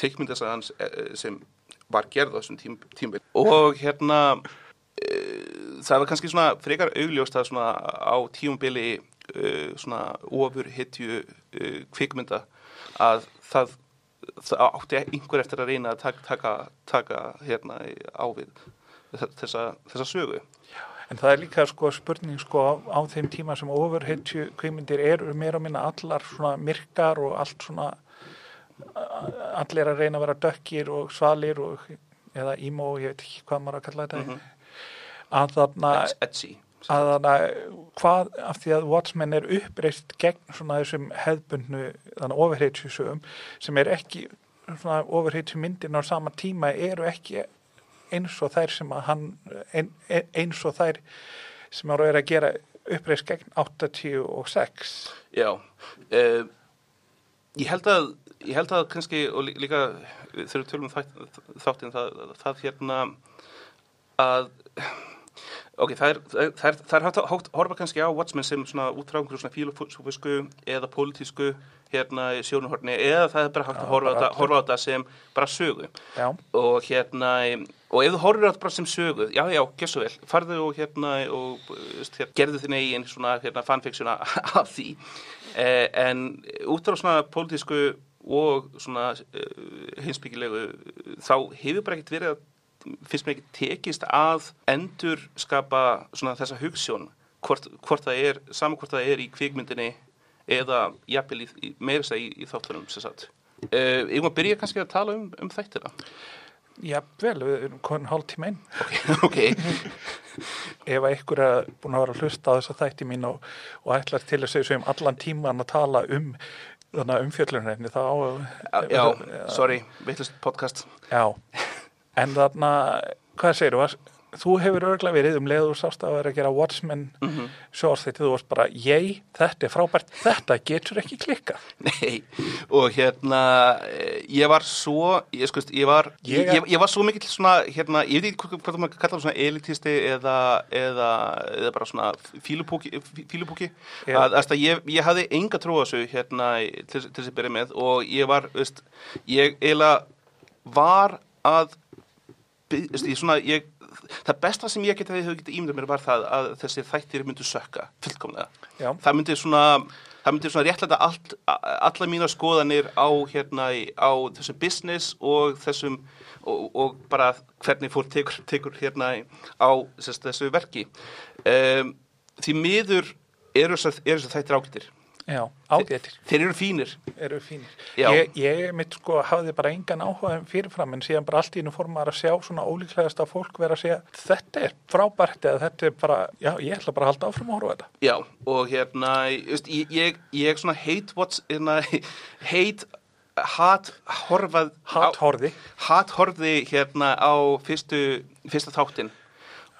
Speaker 2: teikmyndasagan sem var gerð á þessum tím, tímbil og hérna uh, það var kannski svona frekar augljóst að svona á tímubili uh, svona ofur hitju uh, kvikmynda að það, það átti einhver eftir að reyna að taka, taka, taka hérna ávið þessa, þessa sögu.
Speaker 1: En það er líka sko spurning sko á, á þeim tíma sem overheitju kvikmyndir eru meira og minna allar svona myrkar og allt svona allir að reyna að vera dökkir og svalir og eða emo, ég veit ekki hvað maður að kalla þetta
Speaker 2: Mhm.
Speaker 1: að þarna
Speaker 2: Etsy.
Speaker 1: að þarna hvað af því að Watchmen er uppreist gegn svona þessum hefðbundnu þannig overheitju sögum sem er ekki svona overheitju myndin á sama tíma eru ekki eins og þær sem að hann ein, ein- eins og þær sem eru að gera uppreist gegn 86
Speaker 2: Já, uh, ég held að ég held að kannski og lí- líka við tölum um þátt, þáttinn það, það hérna að ok, það er, það er, það er hægt að horfa kannski á Watchmen sem svona út frá einhverju svona fílofísku eða pólitísku hérna í sjónuhorni eða það er bara hægt
Speaker 1: Já,
Speaker 2: að horfa, horfa á þetta sem bara sögu.
Speaker 1: Já,
Speaker 2: og hérna og ef þú horfir á þetta bara sem sögu já, já, gjör svo vel, farðu og hérna og veist, hér, gerðu þinn eigin svona hérna fanfictiona af því. Eh, en út á svona pólitísku og svona uh, hinsbyggilegu þá hefur bara ekkert verið að finnst mér ekki tekist að endur skapa svona þessa hugssjón hvort, hvort það er, saman hvort það er í kvikmyndinni eða jafnvel meira segja í, í þáttunum sem sagt. Ég maður byrja kannski að tala um, um þættina.
Speaker 1: já, vel, við erum konin hálf tíma inn
Speaker 2: ok,
Speaker 1: ef að ykkur er búin að vera að hlusta á þessa þætti mín og, og ætlar til að segja svo um allan tíman að tala um þannig að umfjöllunarefni þá
Speaker 2: já, já sorry, veitlust podcast.
Speaker 1: Já, en þarna, hvað segir þú? Þú hefur örglega verið um leiður sást að vera að gera Watchmen mm. -hmm. sjóðsþitt, þú varst bara, ég, þetta er frábært, þetta getur ekki klikka.
Speaker 2: Nei, og hérna eh, ég var svo ég, sko, ég, var,
Speaker 1: Ég-
Speaker 2: ég, ég var svo mikill svona hérna, ég veit ekki hvað, maður kallar svona elitisti eða, eða, eða bara svona fílupúki, fílupúki að, að ég, ég hafði enga trú á þessu hérna til, til þess að byrja með og ég var, veist, ég eiginlega var að svona, ég, það besta sem ég geti hefði getið ímyndað mér var það að þessi þættir myndu sökka fullkomlega.
Speaker 1: Já,
Speaker 2: það myndi svona það myndi svona réttlega allt, alla mína skoðanir á hérna á þessum business og þessum og, og bara hvernig fólk tekur, tekur hérna á þessu verki. Um, því miður eru þessar þættir ágættir
Speaker 1: já, ágættir,
Speaker 2: þeir eru fínir
Speaker 1: eru fínir.
Speaker 2: Já.
Speaker 1: Ég, ég mitt sko hafði bara engan áhuga fyrirfram en síðan bara allt í einu formar að sjá svona ólíklegast að fólk vera að segja, þetta er frábært eða þetta er bara, já, ég ætla bara að halda áfram að horfa þetta.
Speaker 2: Já, og hérna, ég, ég, ég svona hate what's, hérna, hate, hat, horfað,
Speaker 1: Hatt horði.
Speaker 2: hat horfði hérna á fyrstu, fyrsta þáttinn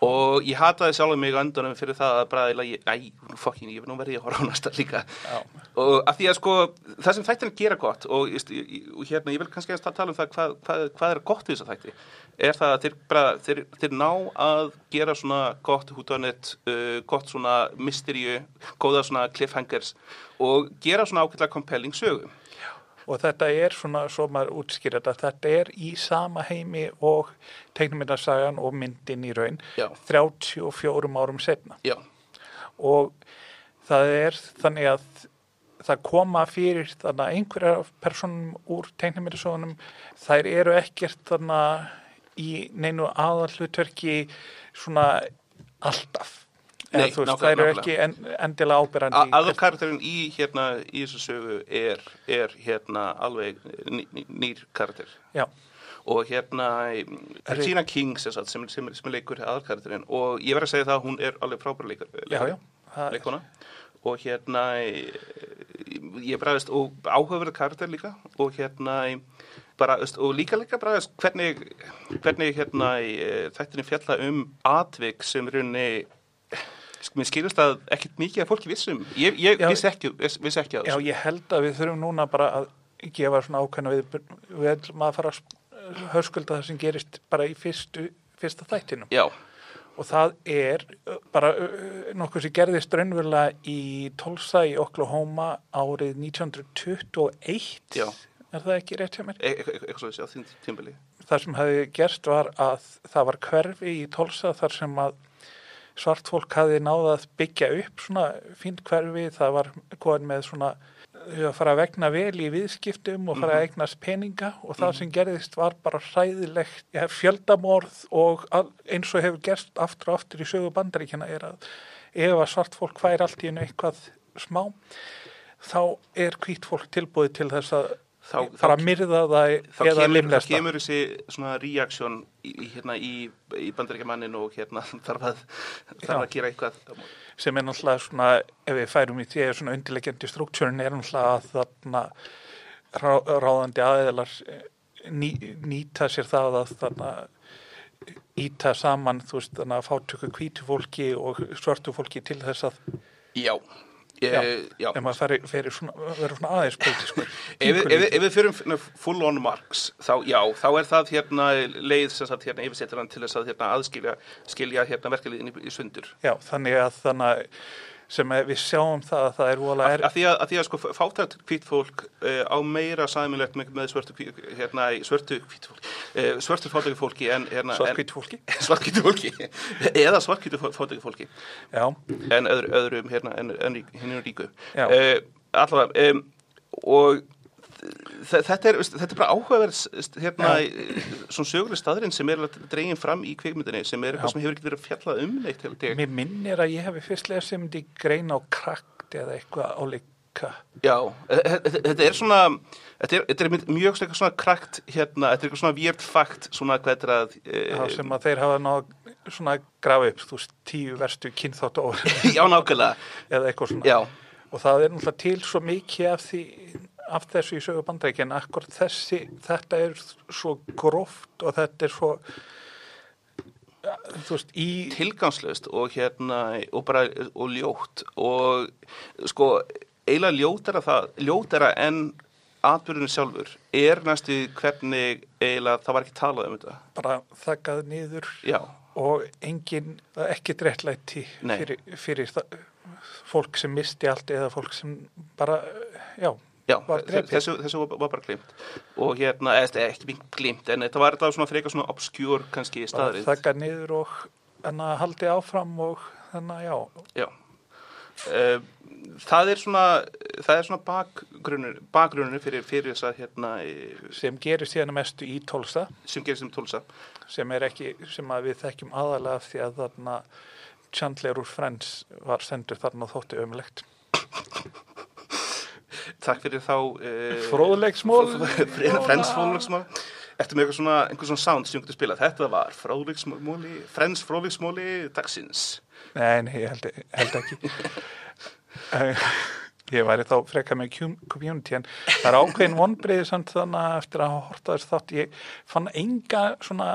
Speaker 2: og ég hataði sjálfum mig á endanum fyrir það að bara, ég, æ, fokkin, ég vil nú verði að horfa á næsta líka.
Speaker 1: Já.
Speaker 2: og af því að sko, það sem þættin gera gott og, og hérna, ég vil kannski að tala um það hvað, hvað, hvað er gott í þess að þætti er það að þeir, bara, þeir, þeir ná að gera svona gott hútanett, uh, gott svona mysteríu, góða svona cliffhangers og gera svona ákveðlega compelling sögu
Speaker 1: Og þetta er svona, svo maður útskýr þetta, þetta er í sama heimi og teiknumindarsagan og myndin í raun
Speaker 2: Já.
Speaker 1: 34 árum setna.
Speaker 2: Já,
Speaker 1: Og það er þannig að það koma fyrir þannig að einhverja personum úr teiknumyndisóðunum þær eru ekkert þannig að í neinu aðallutverki svona alltaf
Speaker 2: Nei,
Speaker 1: veist, þær eru ekki en, endilega ábyrrandi í
Speaker 2: aður karakterin í hérna í þessu sögu er, er hérna alveg ný, ný, nýr karakter.
Speaker 1: Já,
Speaker 2: og hérna Regina King sem, sem, sem, leikur aður karakterin og ég verð að segja það að hún er alveg frábær leikar,
Speaker 1: já, já. Það,
Speaker 2: leikona og hérna ég bræðist og áhugaverð karakter líka. Og hérna bara, og líka líka bræðist hvernig, hvernig hérna þættinni fjalla um atvik sem sko, mér skilast að ekkert mikið að fólki vissum ég, ég
Speaker 1: Já.
Speaker 2: vissi ekki, viss, vissi ekki að
Speaker 1: já,
Speaker 2: þessu
Speaker 1: ég held að við þurfum núna bara að gefa svona ákveðna við, við ætlum að fara að hörskulda það sem gerist bara í fyrstu, fyrsta þættinum.
Speaker 2: já,
Speaker 1: og það er bara nokkuð sem gerðist raunverulega í Tulsa í Oklahoma árið 1921
Speaker 2: Já.
Speaker 1: er það ekki rétt hjá mér?
Speaker 2: e- e- e- eitthvað svo þessi á þín tímbili
Speaker 1: Það sem hefði gerst var að það var hverfi í Tulsa þar sem að svart fólk hafði náða að byggja upp svona fínt hverfi, það var komin með svona að fara að vegna vel í viðskiptum og fara að eignast peninga og það sem gerðist var bara hræðilegt. Ja, fjöldamorð og eins og hefur gerst aftur og aftur í sögu bandaríkjana er að ef að svart fólk fær allt í einu eitthvað smá þá er hvít fólk tilbúið til þess að
Speaker 2: Þá-
Speaker 1: bara
Speaker 2: þá-
Speaker 1: myrða það
Speaker 2: þá
Speaker 1: eða
Speaker 2: kemur, þá
Speaker 1: limlesta.
Speaker 2: kemur þessi svona reaksjón í, hérna, í, í bandaríkjamannin og hérna þarf að, þarf að gera eitthvað
Speaker 1: sem er náttúrulega svona, ef við færum í því að svona undirlegjandi struktúrin er náttúrulega að þarna rá, ráðandi aðeinar ný, nýta sér það að þarna íta saman, þú veist, þannig að fátöku hvítu fólki og svörtu fólki til þess að,
Speaker 2: já, E, já.
Speaker 1: ef maður verður svona aðeins politískur.
Speaker 2: Ef, ef, ef við svona full on marks þá, já, þá er það hérna leið sem sagt hérna yfirsettur hann til þess að hérna aðskilja skilja hérna verkefliðin í, í sundur
Speaker 1: Já, þannig að þannig að sem við sjáum það að það er vola er,
Speaker 2: að því að, að því að sko fátækt hvít fólk uh, á meira sæmilegt með, svörtu hvít- hérna svörtu hvít fólk uh, svörtu fátækt fólki en hérna
Speaker 1: svart hvítu fólki.
Speaker 2: en, svartkvítu fólki. Eða svartkvítu fátækt fólki.
Speaker 1: Já,
Speaker 2: en öðru, öðrum hérna en, en hinn er ríku. Uh, allavega og þetta er, þetta er bara áhugaverð hérna, svona söguleg staðurinn sem er dregin fram í kvikmyndinni sem er eitthvað
Speaker 1: Já.
Speaker 2: sem hefur ekki verið fjallað um neitt
Speaker 1: mér minnir að ég hefði fyrst lesið myndi greina á krakt eða eitthvað álíka.
Speaker 2: Já, e- e- e- þetta er svona þetta er, þetta er mjög svona, svona krakt hérna, þetta er eitthvað svona weird fact svona hvað er að
Speaker 1: Já,
Speaker 2: e,
Speaker 1: sem að þeir hafa náð svona grafa upp, þú veist, tíu verstu kynþátt og
Speaker 2: já, nákvæmlega
Speaker 1: eða eitthvað svona.
Speaker 2: Já,
Speaker 1: Og það er náttúrulega til svo mikið af því af þessu í sögu bandaríkja en akkur þessi, þetta er svo gróft og þetta er svo veist, í
Speaker 2: tilgangslöst og hérna og bara, og ljótt. Og sko, eiginlega ljótara það, ljótara en atbyrðinu sjálfur er næstu hvernig eiginlega það var ekki talað um þetta.
Speaker 1: Bara þakkað niður
Speaker 2: Já,
Speaker 1: og engin, réttlæti
Speaker 2: Nei.
Speaker 1: fyrir, fyrir það, fólk sem misti allt eða fólk sem bara, já,
Speaker 2: já, þessu, þessu var, bara glimt og hérna, eða ekki mikið glimt en þetta var þetta svona frekar svona obskjúr kannski staðrið
Speaker 1: þakkað niður og þannig að haldi áfram og þannig að já,
Speaker 2: Já. Uh, það er svona, það er svona bakgrunnur, bakgrunnur fyrir, fyrir þess að hérna, eh,
Speaker 1: sem gerir síðan mestu í tólsa
Speaker 2: sem gerist um tólsa.
Speaker 1: sem er ekki, sem að við þekkjum aðalega því að þarna Chandler úr Friends var sendur þarna og þótti ömulegt.
Speaker 2: Takk fyrir þá... Uh,
Speaker 1: Fróðleiksmól.
Speaker 2: Frens fróðleiksmól. Eftir með eitthvað svona, sound sem ég getur spilað. Þetta var fróðleiksmóli, Frens fróðleiksmóli dagsins.
Speaker 1: Nei, nei, ég held, held ekki. Eh, ég væri þá freka með community en það er ákveðin vonbreiði samt þannig að eftir að horta þess þátt ég fann enga svona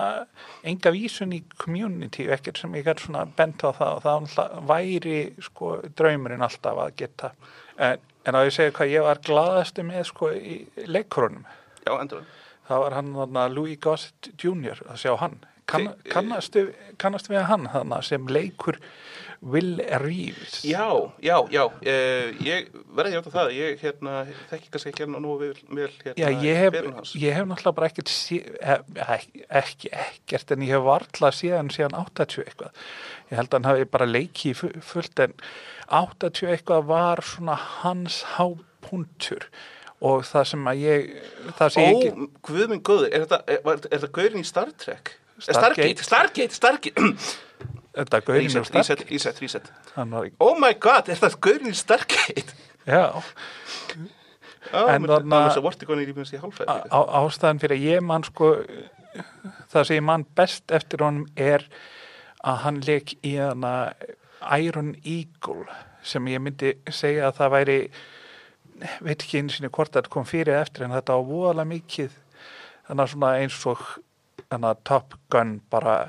Speaker 1: enga vísun í community ekkert sem ég gæti svona bent á það og það væri sko draumurinn alltaf að geta en, en að ég segja hvað ég var gladastu með sko í leikurunum
Speaker 2: Já, endur.
Speaker 1: það var hann þarna Louis Gossett Jr. að sjá hann. Kann,
Speaker 2: Þi-
Speaker 1: kannastu, kannastu við hann þarna sem leikur Will Reeves?
Speaker 2: Já, já, já, uh, ég verði hjátt á það, ég hérna, þekki kannski ekki hérna nú vel, vel hérna,
Speaker 1: Já, ég hef, ég hef náttúrulega bara ekkert sé, ekki, ekki, ekkert en ég hef varla síðan síðan 80 eitthvað. Ég held að hann hafi bara leikið fu- fullt en 80 eitthvað var svona hans hápuntur og það sem að ég það sem
Speaker 2: Ó,
Speaker 1: ég ekki
Speaker 2: guð minn góður, er þetta, er, er gaurin í Star Trek?
Speaker 1: Stargate.
Speaker 2: Stargate, Stargate, Stargate,
Speaker 1: þetta gaurin
Speaker 2: reset, reset, reset, reset.
Speaker 1: hann var,
Speaker 2: Oh my god, er þetta gaurin í Stargate?
Speaker 1: já,
Speaker 2: Á,
Speaker 1: En
Speaker 2: mér- er svo vortikon í lífins í hálfæði.
Speaker 1: á, á, ástæðan fyrir að ég man sko það sem ég man best eftir honum er að hann leik í hana Iron Eagle sem ég myndi segja að það væri veit ekki einu sinni hvort þetta kom fyrir eftir en þetta var voðalega mikið þannig að svona eins og að Top Gun bara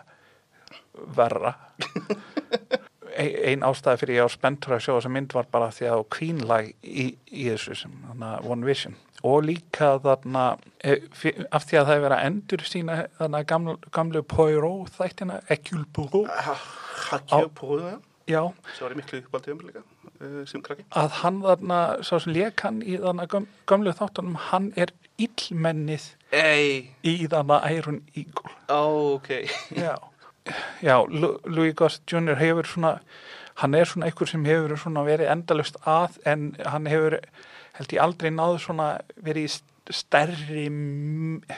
Speaker 1: verra. Ein, ein ástæði fyrir ég á spenntur að sjá þessa mynd var bara því að Queen lag í, í þessu sem One Vision. Og líka þarna eh, af því að það er verið að endur sína þarna gamlu, gamlu Poirot þættina Ekkjul Poirot.
Speaker 2: Hakju på það,
Speaker 1: já,
Speaker 2: sem var í miklu uppaldið umlega, uh, sem krakki.
Speaker 1: að hann þarna sá sem leik hann í þarna göm, gamlu þáttunum hann er illmennið
Speaker 2: Ei,
Speaker 1: í þarna Iron Eagle
Speaker 2: ó, ok.
Speaker 1: Já, já Louis Gossett Jr. hefur svona hann er svona einhver sem hefur svona verið endalust að en hann hefur held ég aldrei náðu svona verið í stærri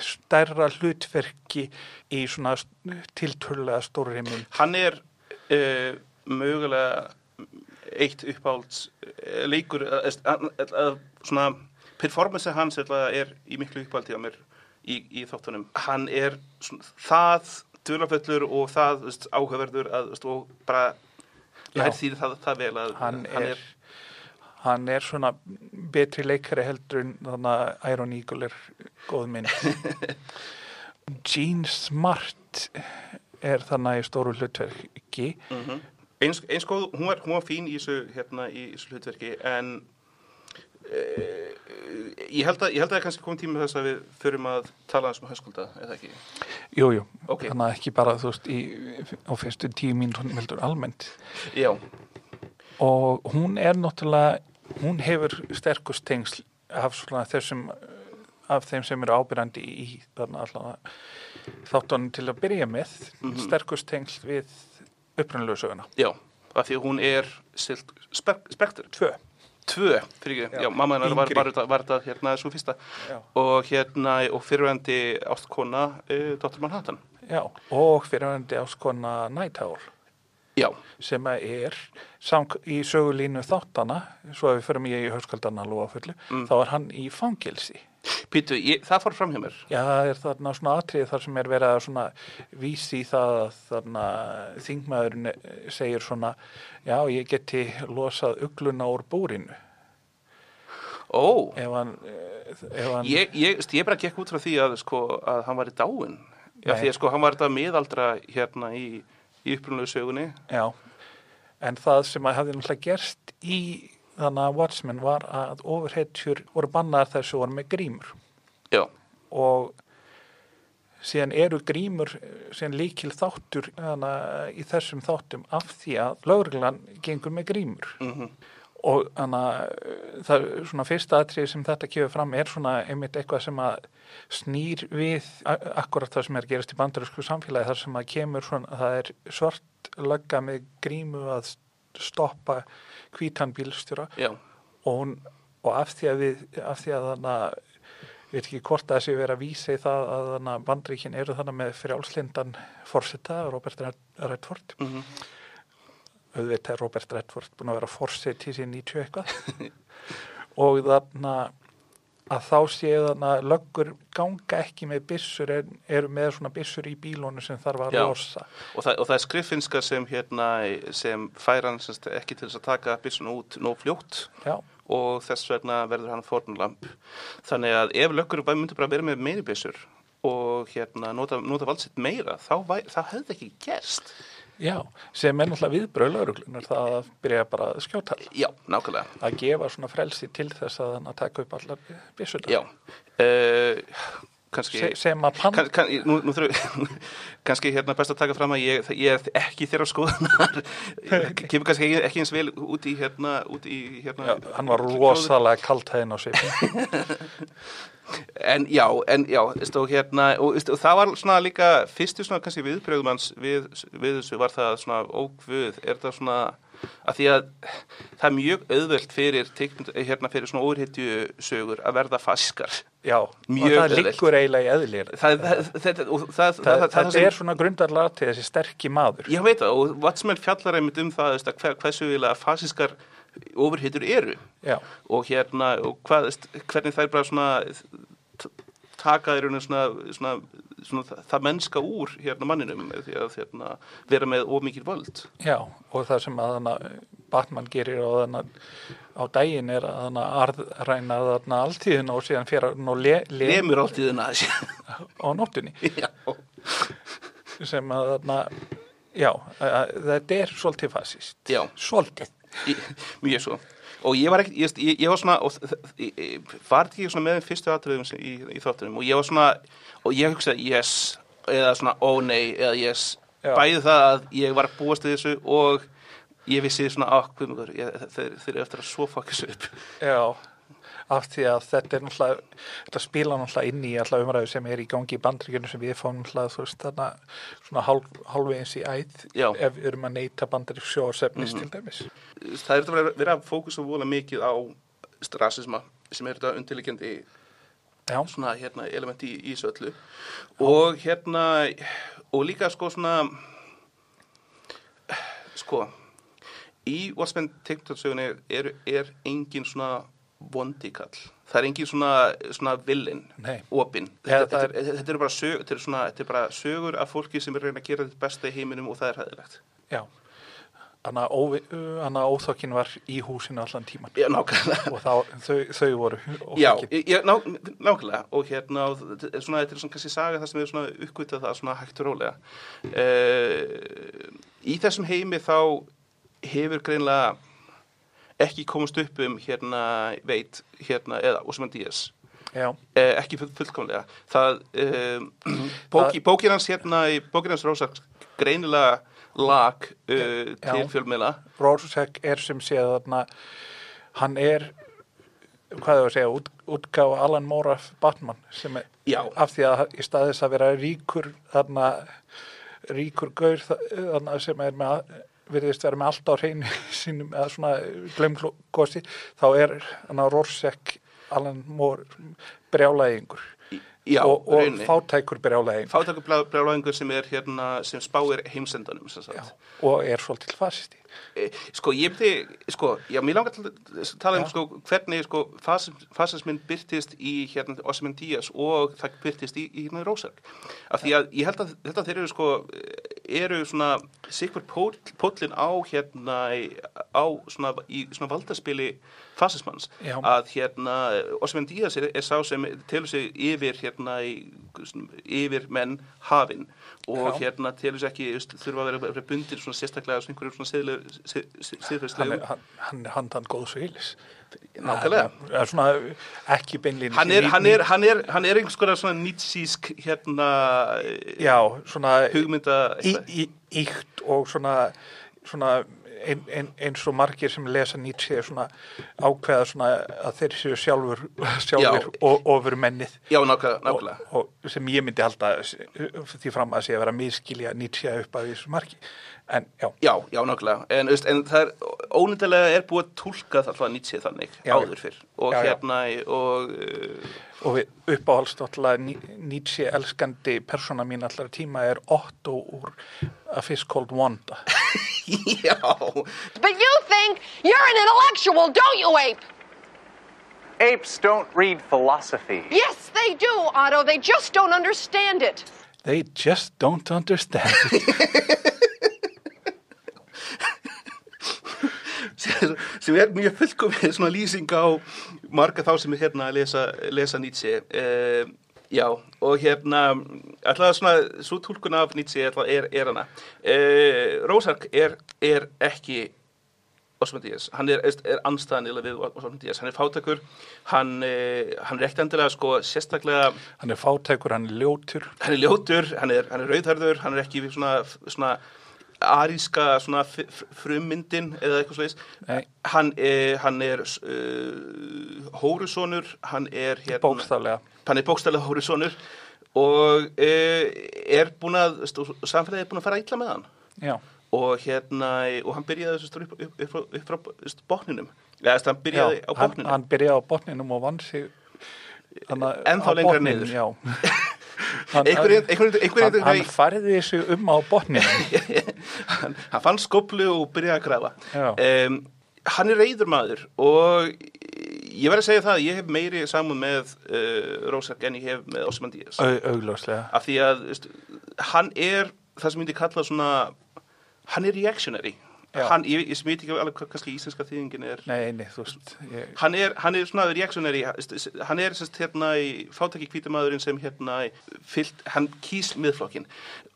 Speaker 1: stærra hlutverki í svona tiltölulega stórri mynd
Speaker 2: Hann er uh, mögulega eitt uppálds uh, leikur, uh, uh, uh, svona performance hans er í miklu uppáldi á mér í, í þáttunum. Hann er svona, það dölaföllur og það veist, áhugaverður að, veist, og bara lær því það, það vel að
Speaker 1: hann er hann er svona betri leikari heldur en þannig að Iron Eagle er góð mynd. Gene Smart er þannig í stóru hlutverki.
Speaker 2: Mm eins, eins góð, hún var, hún var fín í þessu, hérna, í þessu hlutverki en uh, ég held að ég held að það er kannski komið tíma þess að við þurfum að tala um höskulda, eða ekki?
Speaker 1: Jú, jú,
Speaker 2: Ok.
Speaker 1: þannig að ekki bara þú veist í, á fyrstu tíu mínútur heldur almennt
Speaker 2: Já,
Speaker 1: og hún er náttúrulega hún hefur sterkust tengsl af þessum af þeim sem eru ábyrjandi í þáttunum til að byrja með
Speaker 2: Mhm.
Speaker 1: sterkust tengsl við upprunalegu söguna.
Speaker 2: Já, af því hún er silt, spek, spektur,
Speaker 1: Tvö.
Speaker 2: Tvö, fyrir ekki,
Speaker 1: Já,
Speaker 2: já, mamma hennar var, var, var, þetta hérna svo fyrsta.
Speaker 1: Já,
Speaker 2: og hérna, og fyrirvændi ástkona, uh, Dr. Manhattan.
Speaker 1: Já. og fyrirvændi áskona Night Owl
Speaker 2: Já,
Speaker 1: sem er í sögulínu þáttana svo að við förum í höskaldana lofa fullu
Speaker 2: Mm.
Speaker 1: þá er hann í fangilsi
Speaker 2: Pítu, ég, það fór fram hjá mér.
Speaker 1: Já, það er þarna svona atrið þar sem er verið að svona vísi í það að þarna þingmaðurinn eh, segir svona já, ég geti losað ugluna úr búrinu.
Speaker 2: Ó,
Speaker 1: ef hann, eh, ef hann
Speaker 2: ég, ég, ég bara gekk út frá því að, sko, að hann var í dáin Já, því að sko, hann var þetta miðaldra hérna í, í upprunlegu sögunni.
Speaker 1: Já, en það sem að hafði náttúrulega gerst í þannig að Watchmen var að ofurhetjur voru bannaðar þessu voru með grímur.
Speaker 2: Já,
Speaker 1: og síðan eru grímur eh, síðan líkil þáttur í þessum þáttum af því að lögreglan gengur með grímur.
Speaker 2: Mhm.
Speaker 1: Og hana, það er svona fyrsta atrið sem þetta kefur fram er svona einmitt eitthvað sem að snýr við akkurat það sem er að gerast í bandarísku samfélagi þar sem að kemur svona, það er svart lagga með grímu að stoppa hvítan bílstjóra. Og, hún, og af því að við af því að þannig að veit ekki hvort það sé verið að vísa í það að þannig að bandríkin eru þannig með frjálslindan forseta, Robert Redford.
Speaker 2: Mhm.
Speaker 1: Auðvitað er Robert Redford búin að vera forseti í síðan 90 eitthvað. Og þarna að þá séu þarna að löggur ganga ekki með byssur en eru með svona byssur í bílónu sem þarf að
Speaker 2: Já.
Speaker 1: losa.
Speaker 2: Og það, og það er skriffinska sem hérna sem fær hann ekki til þess að taka byssuna út nóg fljótt.
Speaker 1: Já,
Speaker 2: og þess vegna verður hann fórnlamp þannig að ef löggur myndir bara vera með meiri byssur og hérna nota, nota valdsitt meira þá, væ, þá hefði ekki gerst
Speaker 1: já, sem er náttúrulega viðbröð lauruglunar það að byrja bara að skjóta
Speaker 2: Já, nákvæmlega.
Speaker 1: Að gefa svona frelsi til þess að hann að taka upp allar byssur
Speaker 2: Já, uh, kannski
Speaker 1: Se, sem að pann
Speaker 2: kann, kann, nú, nú þurfum kannski hérna best að taka fram að ég, ég er ekki þeirra skoðunar. Kemur kannski ekki, ekki eins vel út í hérna, út í hérna
Speaker 1: Já, hann var rosalega kaldhæðin á sig
Speaker 2: En já, en já, og hérna, og, og það var svona líka, fyrstu svona kannski viðbröðum hans við, við þessu var það svona, ógvöð, er það svona, að því að það er mjög auðvelt fyrir, teiknund, hérna fyrir svona óriðtju sögur að verða faskar.
Speaker 1: Já,
Speaker 2: Mjög
Speaker 1: og það liggur eiginlega í eðlir
Speaker 2: Það, það, það, það,
Speaker 1: er svona grundarlega til þessi sterki maður.
Speaker 2: Ég veit það, og Watchmen fjallar einmitt um það, hversu vilja fasískar ofurhittur eru
Speaker 1: Já,
Speaker 2: og hérna, og hvað, hvernig þær bara svona taka í rauninu svona, svona, svona það- það mennska úr hérna manninum með því að hérna, vera með ómikið völd.
Speaker 1: já, og það sem að hana, Batman gerir á, hana, á daginn er að hana, arðræna þarna alltíðin og síðan fyrir og le, le,
Speaker 2: Lemur alltíðina þessi.
Speaker 1: á nóttunni
Speaker 2: Já,
Speaker 1: sem að þarna, já, að, þetta er svolítið fasist. Svolítið.
Speaker 2: Í- mjög svo. Og ég var ekki, ég, ég, var svona var ekki svona með þeim fyrstu atriðum í, í þáttunum. Og ég var svona og ég hugsaði yes eða svona ó nei eða yes.
Speaker 1: Já.
Speaker 2: bæði það að ég var búast við þessu og ég vissi svona á hvað þeir, þeir eru eftir að svo fokka þessu upp.
Speaker 1: Já, af því að þetta er náttúrulega, þetta spila náttúrulega inn í alltaf umræðu sem er í gangi í bandryggjunum sem við fáum náttúrulega, þú veist, þarna svona hálf, hálfvegins í æð
Speaker 2: Já.
Speaker 1: ef við erum að neyta bandrygg sjósefnis til dæmis.
Speaker 2: það er þetta að vera, að fókusa vola mikið á rasisma sem er þetta undirliggjandi
Speaker 1: Já,
Speaker 2: svona hérna elementi í, í þessu öllu og hérna og líka sko svona sko í Watchmen TikTok-sögunni er, er engin svona vondikall það er engin svona, svona villin
Speaker 1: Nei.
Speaker 2: opin.
Speaker 1: Eða
Speaker 2: þetta,
Speaker 1: það
Speaker 2: þetta, þetta, sög, þetta, er bara sögur af fólki sem er að reyna að gera þetta besta í heiminum og það er hæðilegt
Speaker 1: já. Anna, óvi, anna óþokkin var í húsinu allan tíman
Speaker 2: Já, nákvæmlega.
Speaker 1: Og þá, þau, þau voru
Speaker 2: Já,
Speaker 1: óþokkin.
Speaker 2: ég, ná, nákvæmlega. Og hérna, þetta er svona, er svona kannski saga það sem er svona uppgötað það svona hægt og rólega. Uh, Í þessum heimi þá hefur greinlega ekki komast upp um hérna veit, hérna, eða Osman Díaz. Eh, ekki full, fullkomlega. Það, um, bóki, bókin hans hérna í bókin hans Rósar greinilega lag uh, til
Speaker 1: Já.
Speaker 2: fjölmiðla.
Speaker 1: Rorschach er sem séð þarna, hann er, hvað er að segja, út, útgáfa Alan Moore af Batman sem er
Speaker 2: Já,
Speaker 1: af því að í staðis að vera ríkur þarna ríkur gaur þa- þarna sem er með virðist vera með allt á hreinu sínum eða svona glemkosti þá er hann að Rorschach Alan Moore brjálæðingur.
Speaker 2: Já,
Speaker 1: og, og fátækur brjálæðingur
Speaker 2: fátækur brjálæðingur sem er hérna sem spáir heimsendanum
Speaker 1: og er svolítil fasisti
Speaker 2: sko ég myndi, sko, já, mér langar til að tala um sko hvernig sko fasism- fasisminn byrtist í hérna Osman Díaz og það byrtist í, í hérna Rósak af því að ég held að þetta þeir eru sko eru svona sikkur póll, póllin á hérna á svona í svona valdaspili fasismans.
Speaker 1: Já.
Speaker 2: að hérna Osman Díaz er, er sá sem telur sig yfir hérna í, yfir menn hafin og
Speaker 1: Já.
Speaker 2: hérna telur sig ekki þurfa að vera, bundir svona sérstaklega svona einhverjum svona siðlegu
Speaker 1: hann hann, hann er handan góðs vilis
Speaker 2: Nákvæmlega.
Speaker 1: Það er svona ekki beinlín
Speaker 2: hann er, hann er, hann er, hann er einhvers konar svona nýtsísk hérna
Speaker 1: já, svona
Speaker 2: hugmynda
Speaker 1: í, í, íkt og svona, svona ein, ein, eins og margir sem lesa Nietzsche svona ákveða svona að þeir séu sjálfur, sjálfur ofur mennið
Speaker 2: já, nákvæmlega, nákvæmlega.
Speaker 1: og, og sem ég myndi halda því fram að sé að vera miskilja Nietzsche upp að þessu margi en já,
Speaker 2: Já, já, nákvæmlega, en, veist, en það er ónýndilega er búið að tólka alltaf Nietzsche þannig
Speaker 1: Já.
Speaker 2: áður fyrr og
Speaker 1: Já, já.
Speaker 2: hérna og uh,
Speaker 1: og við uppáhalst náttúrulega Nietzsche elskandi persóna mín allar tíma er Otto úr A Fish Called Wanda
Speaker 2: já,
Speaker 3: But you think you're an intellectual, don't you, Ape?
Speaker 4: Apes don't read philosophy.
Speaker 3: Yes, they do, Otto. They just don't understand it.
Speaker 1: They just don't understand it.
Speaker 2: sem er mjög fullkomið svona lýsing á marga þá sem er hérna að lesa, lesa Nietzsche uh, já, og hérna alltaf svona, svo tólkun af Nietzsche er, er hana uh, Rósark er, er ekki Osmond Díaz, hann er, er, er anstæðan við Osmond Díaz, hann er fátakur hann, eh, hann er ekkert endilega sko sérstaklega,
Speaker 1: Hann er fátækur, hann er ljótur.
Speaker 2: hann er ljótur hann er, hann er rauðhörður, hann er ekki svona, svona aríska svona frummyndin eða eitthvað slags
Speaker 1: Nei.
Speaker 2: hann, er- hann er uh, hórusonur hann er hérna
Speaker 1: Bókstaflega.
Speaker 2: hann er bókstæðlega hórusonur og uh, er búin að samfélagið er búin að fara illa með hann
Speaker 1: Já.
Speaker 2: Og hérna og hann byrjaði þessu upp, upp, upp, upp frá botninum. Eða þess að hann byrjaði
Speaker 1: Já,
Speaker 2: á
Speaker 1: hann,
Speaker 2: botninum.
Speaker 1: hann byrjaði á botninum og vann sig hana,
Speaker 2: Ennþá
Speaker 1: á
Speaker 2: lengra niður.
Speaker 1: hann,
Speaker 2: einhverjum einhver, einhver,
Speaker 1: hann, hann færði sig um á botninum.
Speaker 2: Hann, hann fann skoplu og byrjaði að
Speaker 1: Já.
Speaker 2: um, hann er reyður maður og ég verði að segja það ég hef meiri saman með uh, Rósak en ég hef með Osman Díaz
Speaker 1: Au,
Speaker 2: af því að veist, hann er það sem myndi kalla svona hann er reactionary. Hann, ég, ég veit ekki alveg hvað íslenska þýðingin er.
Speaker 1: Nei, nei, veist ég,
Speaker 2: hann er, hann er svona reactionary hann er sérst hérna í fátæki kvítumadurinn sem hérna fyllt, hann kýs miðflokkin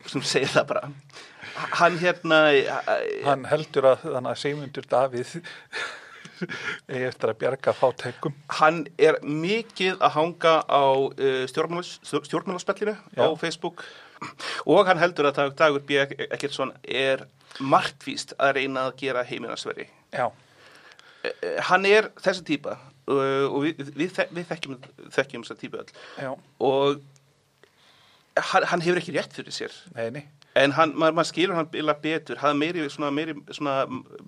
Speaker 2: sem segir það bara. Hann hérna
Speaker 1: hann heldur að þannig að Sigmundur Davíð eftir að bjarga fátækum.
Speaker 2: Hann er mikið að hanga á uh, stjórnmálas- stjórnmálaspellinu á. Facebook og hann heldur að Dag- Dagur B. Ekkertsson er marktvíst að reyna að gera heiminasveri
Speaker 1: Já,
Speaker 2: uh, hann er þessi típa uh, og við, við, við þekkjum, þekkjum þessa típu öll.
Speaker 1: Já,
Speaker 2: og hann, hann hefur ekki rétt fyrir sér.
Speaker 1: Nei, nei.
Speaker 2: En hann, maður, maður skilur hann bila betur. Það er meiri svona, meiri svona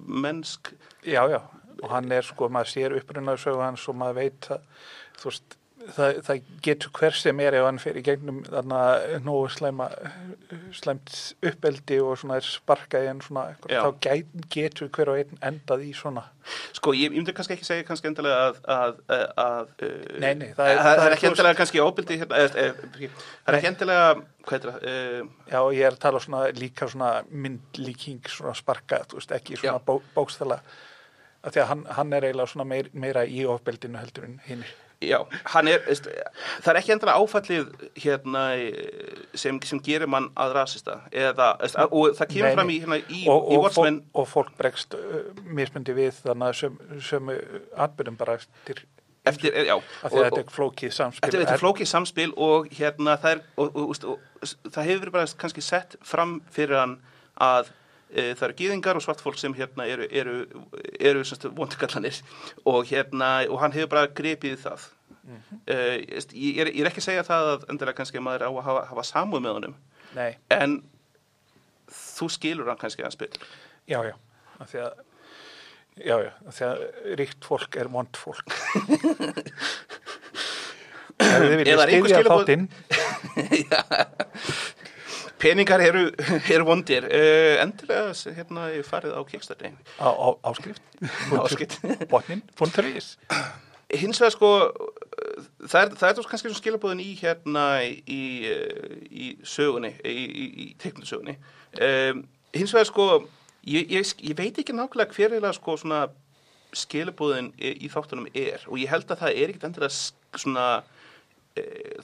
Speaker 2: mennsk
Speaker 1: Já, já, og hann er sko, maður sér upprunnarsögu hans og maður veit að, þú veist, það, það getur hver sem er ef hann fer í gegnum þarna nógu slæma, slæmt uppeldi og svona er sparkað en svona,
Speaker 2: Já.
Speaker 1: þá gæt, getur hver og einn endað í svona.
Speaker 2: sko ég, ég myndi kannski ekki segja kannski endilega að, að, að, að uh,
Speaker 1: Nei, nei, það er-
Speaker 2: það,
Speaker 1: er
Speaker 2: ekki endilega kannski ábyldi hérna, eð, eð, það er ekki endilega það uh,
Speaker 1: Já, ég er að tala svona líka svona myndlíking svona sparkað, þú veist, ekki svona bó, bókstala, af því að hann, hann er eiginlega svona meir, meira í ofbeldinu heldur en hinn.
Speaker 2: Já, er, það er ekki endilega áfallið hérna sem, sem gerir mann að rasista eða, og það kemur
Speaker 1: Nei,
Speaker 2: fram í, hérna, í,
Speaker 1: og,
Speaker 2: í
Speaker 1: og,
Speaker 2: Watchmen.
Speaker 1: fólk, og fólk bregst uh, mismundi við þannig að söm, sömu atbyrðum bara eftir
Speaker 2: eftir, já,
Speaker 1: að því að þetta er flókið samspil.
Speaker 2: Þetta er flókið samspil og hérna það er, og, og, og, og, það hefur verið bara kannski sett fram fyrir hann að e, það eru gýðingar og svart fólk sem hérna eru, eru, eru vondikallanir og hérna, og hann hefur bara grepið það.
Speaker 1: Mhm.
Speaker 2: e, ég, er, ég er ekki að segja það að endilega kannski maður á að hafa, hafa samúð með honum,
Speaker 1: Nei,
Speaker 2: en þú skilur hann kannski hans betur.
Speaker 1: já, já. Af því að já, já, af því að ríkt fólk er vond fólk. Ef þið viljið
Speaker 2: er skilaboð-
Speaker 1: þáttinn
Speaker 2: Peningar eru, eru vondir, e, endilega hérna ég farið á Kickstarter.
Speaker 1: á, á áskrift
Speaker 2: Áskrift.
Speaker 1: botnin, funduris
Speaker 2: hins vegar sko það er, það er þá kannski skilabóðin í hérna í, eh, í sögunni í, í, í teiknusögunni um, hins vegar sko ég, ég, ég veit ekki nákvæmlega hver eiginlega sko svona skilabóðin í, þáttunum er. Og ég held að það er ekkit endilega svona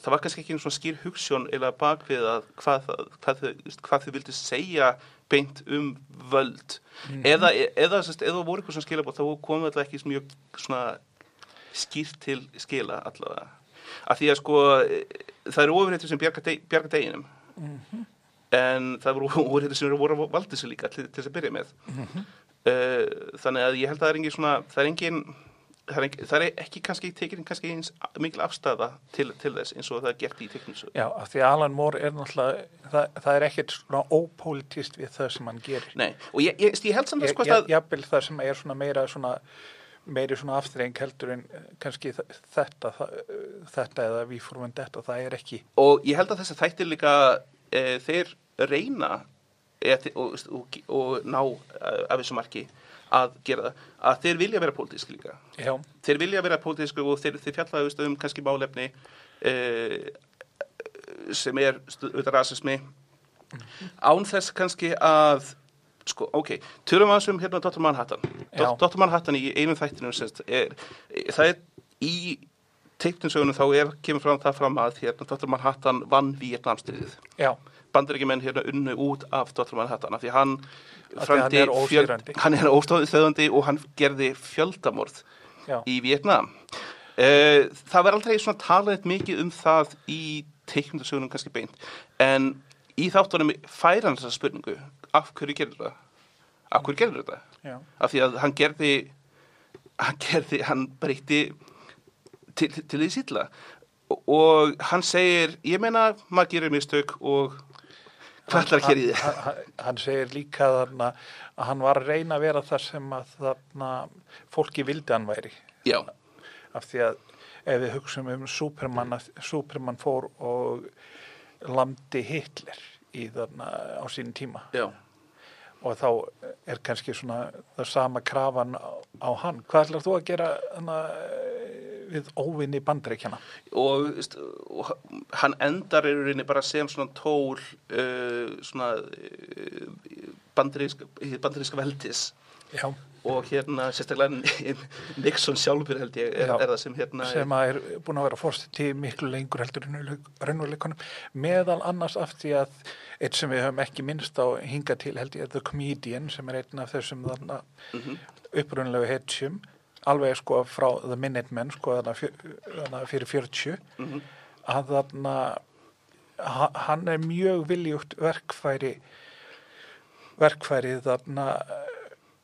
Speaker 2: það var kannski ekki svona skýr hugssjón eða bakvið að hvað, hvað, hvað þau vildi segja beint um völd. Eða, eða, eða, eða voru eitthvað svona skilabóð þá komum þetta ekki mjög svona skýrt til skila allavega. Af því að sko e, það eru ofurheitur sem bjarga, deg, bjarga deginum. En það voru ofurheitur sem eru voru að valda sig líka til, til þess að byrja með. Mm þannig að ég held að það er engin svona það er engin það er, það er ekki kannski tekin kannski eins mikil afstæða til, til þess eins og það er gert í teknísu
Speaker 1: Já, af því að Alan Moore er náttúrulega það, það er ekkert svona ópolítist við það sem hann gerir.
Speaker 2: Nei, og ég, ég, ég held samt að sko það
Speaker 1: jafnvel það sem er svona meira svona meiri svona aftreng heldur en eh, kannski þetta þetta eða við fórum en þetta það er ekki
Speaker 2: og ég held að þessi þættir líka e, þeir reyna e, og, og, og ná e, af þessu marki að gera það, að þeir vilja vera pólitísk líka
Speaker 1: Já,
Speaker 2: þeir vilja vera pólitísk og þeir, þeir fjallaðu um kannski málefni e, sem er auðvitað rasismi án þess kannski að sko, ok, tölum aðeins um hérna Dr. Manhattan
Speaker 1: Já.
Speaker 2: Dr. Manhattan í einum þættinum semst, er, það er í teikninsögunum þá er, kemur fram það fram að hérna, Dr. Manhattan vann Vietnamstyrðið
Speaker 1: já,
Speaker 2: bandaríkjumenn hérna unnu út af Dr. Manhattan af því hann
Speaker 1: því hann er
Speaker 2: óstóðandi og hann gerði fjöldamorð
Speaker 1: Já.
Speaker 2: í Vietnam uh, það var aldrei svona talað mikið um það í teikmyndasögunum kannski beint en í þáttunum færa hann þessa spurningu af hverju gerður það af hverju gerður þetta
Speaker 1: Já.
Speaker 2: af því að hann gerði hann gerði, hann breytti til, til, því og, og hann segir ég meina, maður gerir mistök og hvað ætlar að gera í þið?
Speaker 1: Hann, hann, hann segir líka þarna að hann var að reyna að vera þar sem að þarna fólki vildi hann væri.
Speaker 2: Já,
Speaker 1: af því að ef við hugsaum um Superman, að Superman fór og lamdi Hitler í þarna á sín tíma.
Speaker 2: Já
Speaker 1: og þá er kannski svona það sama krafan á, á hann. Hvað ætlar þú að gera þarna, við óvinni bandreikjana
Speaker 2: og, og hann endar í rauninni bara sem svona tól uh, svona uh, bandaríska, bandaríska veldis.
Speaker 1: Já.
Speaker 2: Og hérna sérstaklega Nixon sjálfur held ég er,
Speaker 1: Já.
Speaker 2: er það sem hérna
Speaker 1: sem er búin að vera fórstiti miklu lengur heldur raunveruleikunum meðal annars af því að eitt sem við höfum ekki minnst á hinga til held ég The Comedian sem er einn af þessum þarna
Speaker 2: Mhm.
Speaker 1: upprunalegu hetjum alveg sko frá The Minutemen sko þarna, fjör, þarna fyrir 40
Speaker 2: Mhm.
Speaker 1: að þarna ha- hann er mjög viljugt verkfæri verkfæri þarna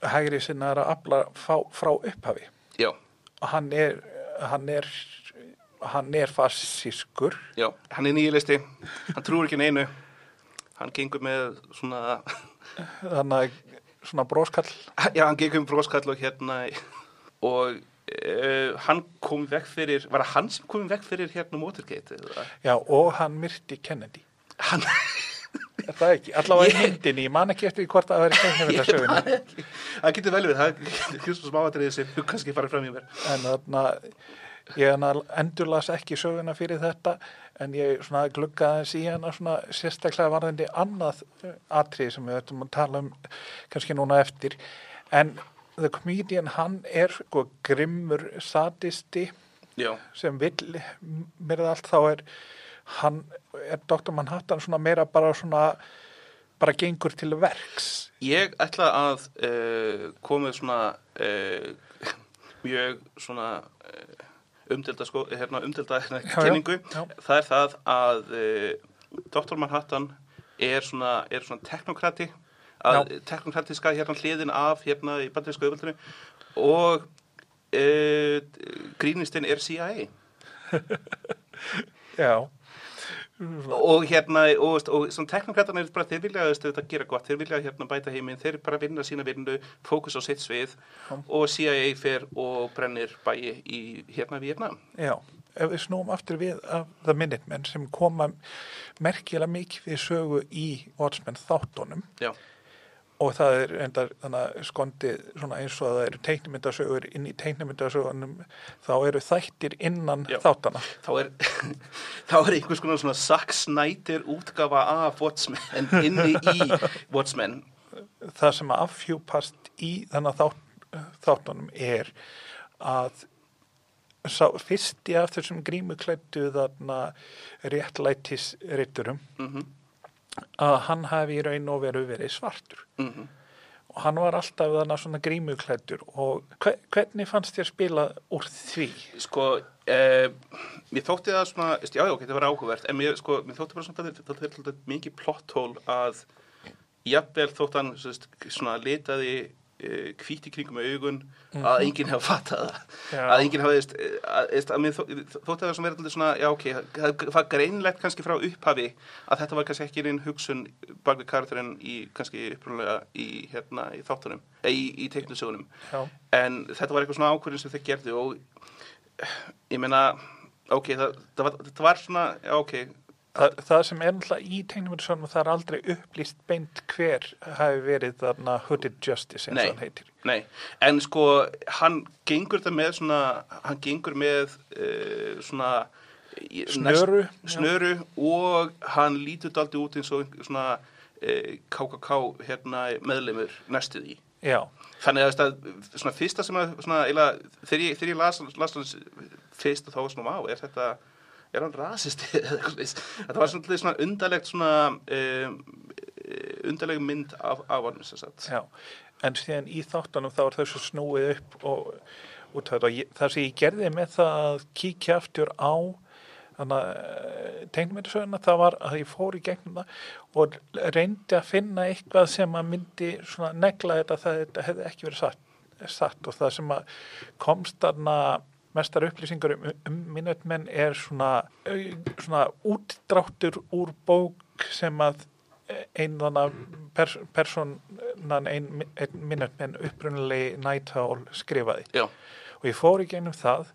Speaker 1: hægri sinna er að afla frá, frá upphafi.
Speaker 2: Já,
Speaker 1: hann er hann er hann er fassískur
Speaker 2: já, hann er nýjalisti hann trúir ekki neinu. Hann gengur með svona
Speaker 1: þannig svona bróskall
Speaker 2: já, hann gengur með broskall og hérna og uh, hann kom vekk fyrir var það hann sem kom vekk fyrir hérna Watergate eða?
Speaker 1: já og hann myrti Kennedy.
Speaker 2: Hann
Speaker 1: er það ekki, allavega í myndinni ég man ekki eftir hvort að það er stefnum
Speaker 2: Ég
Speaker 1: þetta
Speaker 2: ekki. það getur vel við það getur svo smáatriðið sem þú kannski farið fram í mér.
Speaker 1: En þarna ég endurlas ekki söguna fyrir þetta en ég gluggaði aðeins í hana svona sérstaklega varðandi annað atrið sem við ættum að tala um kannski núna eftir. En The Comedian hann er sko grimmur sadisti
Speaker 2: já,
Speaker 1: sem vill mér allt þá er hann er Dr. Manhattan svona meira bara svona bara gengur til verks
Speaker 2: ég ætla að uh, komið svona uh, mjög svona uh, umdelda sko, hérna umdelda hérna,
Speaker 1: Já, já, já.
Speaker 2: það er það að Dr. Manhattan er svona, er svona teknokrati að teknokratiska hérna hliðin af hérna í bandaríska auðvöldinu og grínistinn er CIA
Speaker 1: já,
Speaker 2: og hérna og, veist, og svona teknokratarnir er bara þeir vilja þetta gera gott, þeir vilja hérna bæta heiminn þeir bara vinna sína vinnu, fókus á sitt svið og CIA fer og brennir bæi í hérna Vietnam
Speaker 1: já ef við snúum aftur við af The Minutemen sem koma merkilega mikið við sögu í Watchmen þáttunum.
Speaker 2: Já,
Speaker 1: og það er enda þannig að skondið svona eins og það eru teiknumyndasögur inn í teiknumyndasögunum þá eru þættir innan
Speaker 2: Já.
Speaker 1: þáttana
Speaker 2: þá er þá er einhvers konar svona Zack Snyder útgafa af Watchmen inni í Watchmen
Speaker 1: það sem afhjúpast í þannig þátt, þáttunum er að sá fyrsti af þessum grímuklættu þarna réttlætis ritturum
Speaker 2: Mhm.
Speaker 1: Að hann hafi í raun og veru verið svartur
Speaker 2: Mhm.
Speaker 1: og hann var alltaf þarna svona grímuklættur og hve, hvernig fannst þér spila úr því?
Speaker 2: sko eh, mér þótti það svona já, já, ok, þetta var áhugavert en mér, sko, mér þótti bara svona þetta er mikið plotthól að jafnvel þótt hann svona litaði hvítt í kringum augun að enginn hefði fattað það. Að enginn hefði veist, að, veist, að þó, þótti það svona verið alltaf svona já ok, það var greinlegt kannski frá upphafi að þetta var kannski ekki einn hugsun bak við karakterinn í kannski upprúnlega í, hérna, í þáttunum eða í, í teiknusögunum en þetta var eitthvað svona ákvörðin sem þeir gerðu og eh, ég meina ok, það, það, var, það var svona já, ok,
Speaker 1: Það, það sem er náttúrulega í teiknumyndasögunum það er aldrei upplýst beint hver hafi verið þarna Hooded Justice eins og hann heitir.
Speaker 2: nei. En sko, hann gengur þetta með svona, hann gengur með uh, svona
Speaker 1: Snöru,
Speaker 2: næst- snöru og hann lítur daldi út eins og svona uh, KKK hérna meðlemur næstuð í.
Speaker 1: Já,
Speaker 2: Þannig að, svona fyrsta sem að svona, eiginlega, þegar ég, ég las hans fyrst og þá var svona, má, er þetta er hann rasisti þetta var svolítið svona undarlegt svona um, undarleg mynd af, af hann sem sagt.
Speaker 1: Já, en síðan í þáttunum þá er þessu snúið upp og. Og Það sem ég gerði með það að kíkja aftur á þannig að tengmyndisöguna það var að ég fór í gegnum það og reyndi að finna eitthvað sem að myndi svona negla þetta það þetta hefði ekki verið satt, satt. Og það sem að komst þarna mestar upplýsingar um, um minutmenn er svona, au- svona útdráttur úr bók sem að einn þannig pers personan einn ein minutmenn upprunalegi Night Owl skrifaði.
Speaker 2: Já,
Speaker 1: og ég fór í gegnum það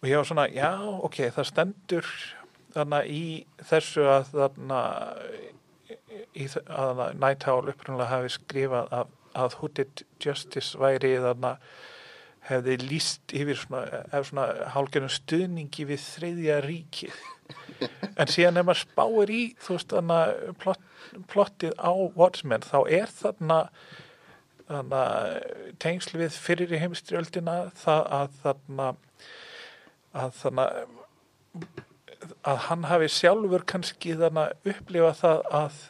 Speaker 1: og ég var svona, já, ok, það stendur þannig í þessu að þannig í, að Night Owl upprunalega hafi skrifað að, að Who Did Justice væri þannig hefði líst yfir svona, ef svona hálgjörnum stuðningi við þriðja ríki en síðan ef maður spáir í þú veist þannig að plott, plottið á Watchmen þá er þarna þannig að tengsl við fyrir í heimstyrjöldina það að þarna að þannig að hann hafi sjálfur kannski þannig að upplifa það að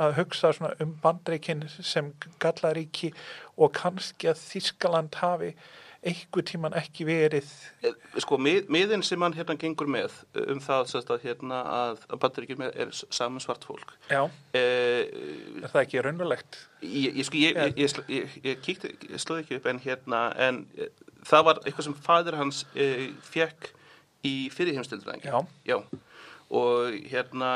Speaker 1: að hugsa svona um bandreikin sem gallaríki og kannski að Þískaland hafi einhver tíman ekki verið.
Speaker 2: Eh, sko mið, miðin sem hann hérna gengur með eh, um það að hérna að, bandaríkjum er, saman svart fólk.
Speaker 1: Já,
Speaker 2: eh,
Speaker 1: er það ekki raunulegt
Speaker 2: ég, ég, sko, ég, ég, ég, kíkti, ég slóði ekki upp en hérna, en eh, það var eitthvað sem fadir hans eh, fekk í fyrirheimstöldræðingi.
Speaker 1: Já.
Speaker 2: Já, og hérna,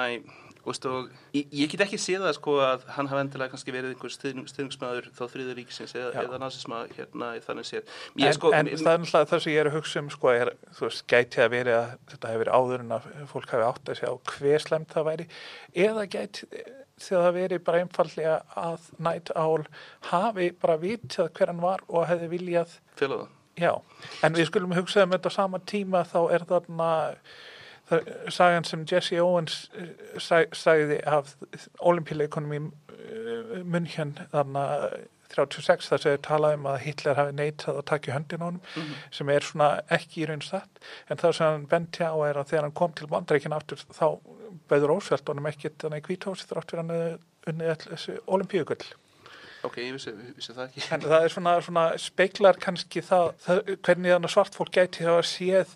Speaker 2: Og ég, ég get ekki séð það sko að hann hafa endilega kannski verið einhver stuðning, stuðningsmaður þá þriður ríkisins eða, eða nazisma hérna í þannig séð.
Speaker 1: En,
Speaker 2: ég, sko,
Speaker 1: en það er náttúrulega það sem ég er að hugsa um sko, er, þú veist, gæti að veri að þetta hefur verið áður en að fólk hafi átt að segja á hver slemt það væri eða gæti þegar það veri bara einfallega að Night Owl hafi bara vitað hver hann var og hefði viljað
Speaker 2: fjöla það
Speaker 1: Já, en við skulum hugsa um þetta á sama tíma þá er þarna sagan sem Jesse Owens eh, sag, sagði af olimpíuleikunum í uh, München þarna 36 þar sem þau talaði um að Hitler hafi neitað að taka í höndin á honum sem er svona ekki í raun satt. En það sem hann benti á er að þegar hann kom til bandreikin aftur þá bauður ósvelt honum ekkit þannig í kvíthósi þrátt fyrir hann unnið öll þessi olimpíugull
Speaker 2: ok, ég vissi, vissi það ekki.
Speaker 1: En það er svona, svona speiklar kannski það, það hvernig þannig svart fólk gæti það að séð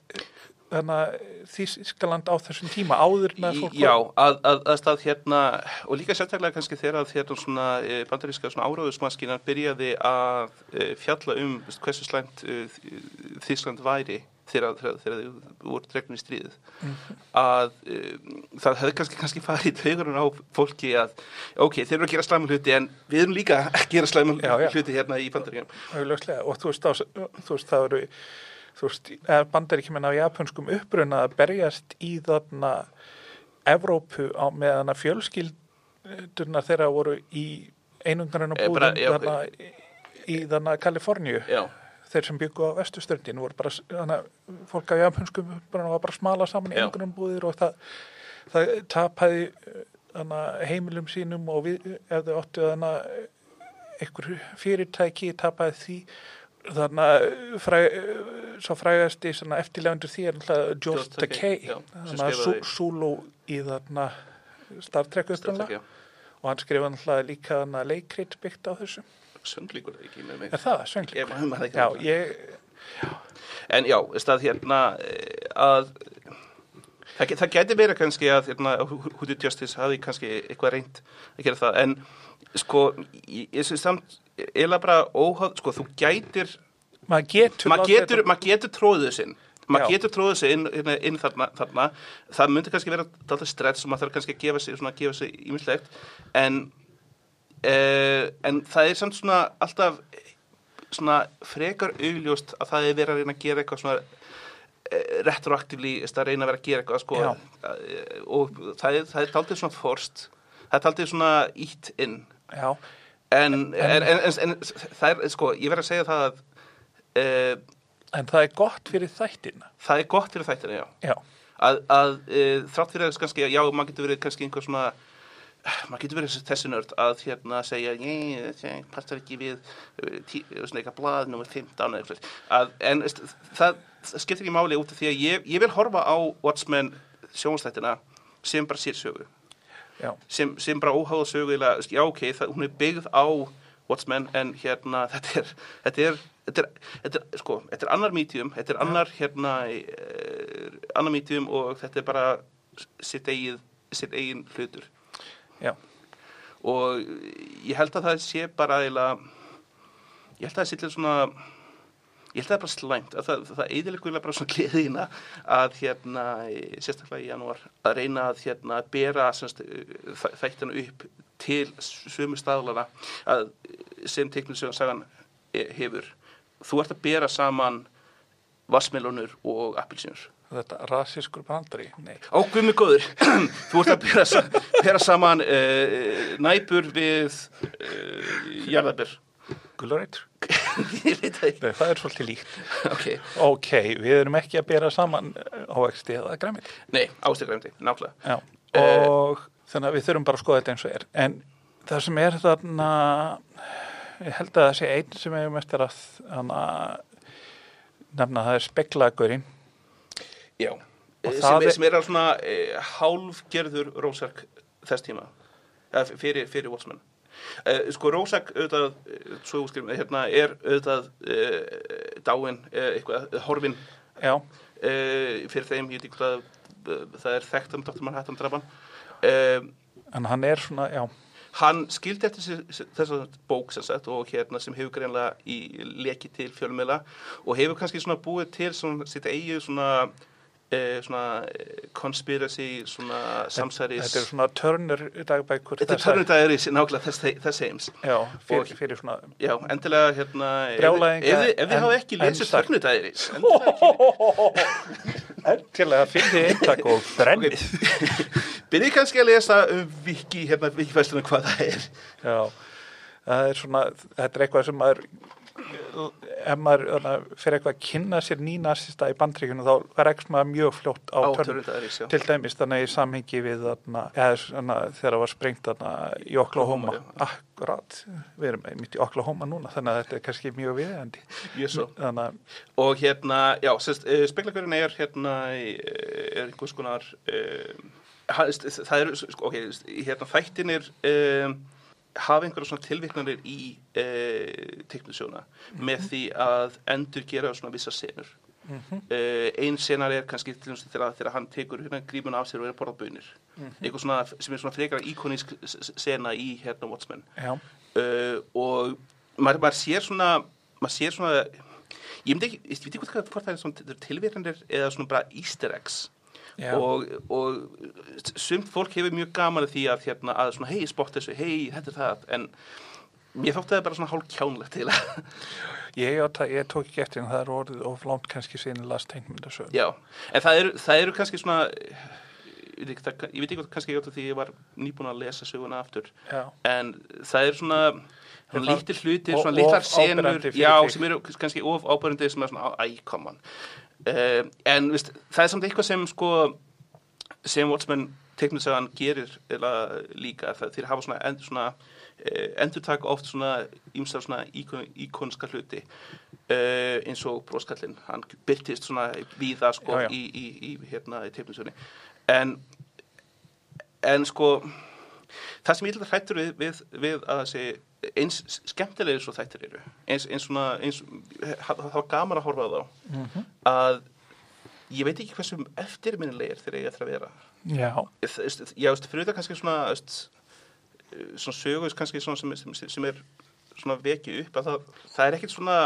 Speaker 1: Þískaland á þessum tíma áður
Speaker 2: Í-
Speaker 1: fólk
Speaker 2: Já, að, að, að stað hérna og líka sérstaklega kannski þegar að hérna svona e, bandaríska svona áráðusmaskinan byrjaði að e, fjalla um hversu slæmt e, Þískland væri þegar, þau voru dregnum í stríðið. Að e, það hefði kannski, kannski farið í taugurinn á fólki að ok, þeir eru að gera slæma hluti en við erum líka að gera
Speaker 1: já.
Speaker 2: hluti hérna í
Speaker 1: augljóslega og þú veist, á, þú veist það eru þú veist, bandar ekki menna á japanskum uppruna að berjast í þarna Evrópu á meðan að fjölskyldurna þeirra voru í einungarinn og
Speaker 2: Eh, bara-
Speaker 1: búðum
Speaker 2: já,
Speaker 1: þarna í, þarna Kaliforníu?
Speaker 2: Já,
Speaker 1: þeir sem byggu á vestustöndin voru bara, þannig að fólk af japanskum uppruna var bara smala saman í einungarinn búðir og það, það að heimilum sínum og við, ef þau áttu þannig einhver fyrirtæki tapaði því þannig að fræ, svo frægasti svona eftirlegandur því er George
Speaker 2: Takei, já,
Speaker 1: Sulu í þarna Star Trek upprunalega.
Speaker 2: já.
Speaker 1: og hann skrifaði náttúrulega líka þarna leikrit byggt á þessu.
Speaker 2: Sönglíkur er ekki með mig?
Speaker 1: Er það?
Speaker 2: Ég ekki
Speaker 1: Já, ég,
Speaker 2: En já, stað hérna eh, að það, það geti verið kannski að hérna, Hoodie Justice hafi kannski eitthvað reynd að gera það. En sko, ég, ég syns samt eða bara óháð, sko, þú gætir
Speaker 1: maður getur
Speaker 2: maður getur, maður getur tróðið sinn. Maður getur tróðið sig inn, inn, inn þarna, þarna. Það myndi kannski vera alltaf stress og maður þarf kannski að gefa sig, svona, gefa sig ímislegt en uh, en það er samt svona alltaf svona frekar augljóst að það er verið að reyna að gera eitthvað svona uh, retroaktivlí að reyna að vera að gera eitthvað sko, uh, og það er, það er taldið svona forst það er taldið svona ítt inn
Speaker 1: Já,
Speaker 2: en, en, en, en, það er, sko, ég verð að segja það að uh,
Speaker 1: en það er gott fyrir þættina.
Speaker 2: Það er gott fyrir þættina, já.
Speaker 1: Já,
Speaker 2: að, að e, þrátt fyrir þess kannski, já, maður getur verið kannski einhver svona maður getur verið þessi nörd að hérna segja, ég, það passar ekki við eh, tí, svona eitthvað blað nummer 15 eða eitthvað, að, en veist, það, það skiptir ekki máli út af því að ég, ég vil horfa á Watchmen sjónstættina sem bara sér sögu sem, sem bara óháða sögu eða, já ok, það, hún er byggð á Watchmen en hérna þetta er þetta er, þetta er, þetta er, sko, þetta er annar medium, þetta er annar hérna, eh, annar medium og þetta er bara sitt eigið sitt eigin hlutur.
Speaker 1: Já,
Speaker 2: og ég held að það sé bara eiginlega ég held að það sé til svona ég held að það er bara slæmt að það, það eðilegulega bara svona gleðina að hérna, sérstaklega í janúar að reyna að hérna bera semst, þæ- þættina upp til sömu staðlana að sem teknisögun sagan hefur. Þú ert að bera saman vassmelunur og appilsínur
Speaker 1: þetta rasískur brandari, nei,
Speaker 2: Á gummi góður, þú ert að bera, sa- bera saman uh, næpur við uh, jarðabir.
Speaker 1: gullureitur. Nei, það er svolítið líkt.
Speaker 2: Ok,
Speaker 1: Ok, við erum ekki að bera saman ávexti eða græmiti.
Speaker 2: nei, ástegræmdi, nákvæmlega.
Speaker 1: Já,
Speaker 2: Eh.
Speaker 1: og þannig að við þurfum bara að skoða þetta eins og er. En það sem er þarna, ég held að það sé einn sem er mest er að nefna það er speklagurinn.
Speaker 2: Já, Eh, sem, er, sem er að svona uh, hálfgerður Rósak þess tíma, fyrir, fyrir Watchmen. Uh, sko Rósak auðvitað, eh, svo úrskrifum, hérna er auðvitað uh, dáin, eitthvað, horfin
Speaker 1: Já,
Speaker 2: fyrir þeim, ég hvað uh, það er þekkt um Dr. Manhattan drapan. Uh,
Speaker 1: en hann er svona, já,
Speaker 2: hann skildi eftir þessi- þessa bók sem sagt og hérna sem hefur greinlega í leki til fjölmiðla og hefur kannski svona búið til svona sitt eigið svona eh, svona eh, conspiracy svona samsæris
Speaker 1: þetta er svona törnur dagbækur.
Speaker 2: þetta er
Speaker 1: þessa-
Speaker 2: törnudagri nákvæmlega þess, þess heims
Speaker 1: Já, fyrir, fyrir svona,
Speaker 2: já, endilega hérna
Speaker 1: Brjálæðinga
Speaker 2: ef, þið- þið
Speaker 1: en-
Speaker 2: hafa ekki lesið
Speaker 1: ensar.
Speaker 2: törnudagri endilega
Speaker 1: fyrir eintak og brennið.
Speaker 2: byrjið kannski að lesa um viki hérna vikifæstunum hvað það er
Speaker 1: Já, það er svona, þetta er eitthvað sem maður, ef maður þarna, fyrir eitthvað að kynna sér nýnasista í bandríkjunum þá rekst maður mjög fljótt á,
Speaker 2: á
Speaker 1: törn.
Speaker 2: törnudagri já.
Speaker 1: Til dæmis þannig í samhengi við þarna, eða svona þegar það var sprengt í Oklahoma. Akkurat, við erum mitt í Oklahoma núna þannig að þetta er kannski mjög að,
Speaker 2: og hérna, uh, speklagurinn er hérna, eh, er einhvers konar uh, það er, ok, hérna þættinir um, hafa einhverja svona tilviknanir í uh, teiknusjóna með því að endur gera svona vissa senur. Uh, ein senar er kannski til dæmis þegar, hann tekur hérna grímuna af sér og er að borða bönir eitthvað svona sem er svona frekar íkonísk sena í hérna Watchmen. Uh, og maður, maður sér svona maður sér svona ég myndi ekki, ég veit ekki hvort, það er svona tilvíðanir eða svona bara easter eggs
Speaker 1: Já.
Speaker 2: og, og sumt fólk hefur mjög gaman að því að hérna að svona hei spott þessu, hei þetta er það en mér þótti það bara svona hálf kjánlegt til að
Speaker 1: ég, ég, ég tók ekki eftir en það er orðið of langt kannski síðan last teiknmyndasögum.
Speaker 2: já, en það eru, það eru kannski svona ég veit ekki, það, ég veit ekki hvort kannski ég átt því ég var nýbúin að lesa söguna aftur
Speaker 1: Já.
Speaker 2: en það er svona svona lítir hlutir, svona litlar senur já, sem eru kannski of ábærandi sem er svona, æ, come on uh, en veist, það er samt eitthvað sem sko sem Watchmen teknisagan gerir líka það þeir hafa svona, end, svona uh, endur taka oft svona ímsar svona íkon, íkonska hluti uh, eins og broskallin hann byrtist svona víða sko
Speaker 1: Já, já.
Speaker 2: í, í, í, hérna, í teknisagunni en en sko það sem ég held að hrættur við, við, við að þessi eins skemmtilegir svo þættir eru eins, eins svona eins, það það var gaman að horfa á þá. Að ég veit ekki hversu eftirminnilegir þeir eiga eftir að vera.
Speaker 1: Já,
Speaker 2: Ég- já, fyrir þetta kannski svona svona sögus kannski svona sem, sem, sem er svona vekið upp að það, það er ekkit svona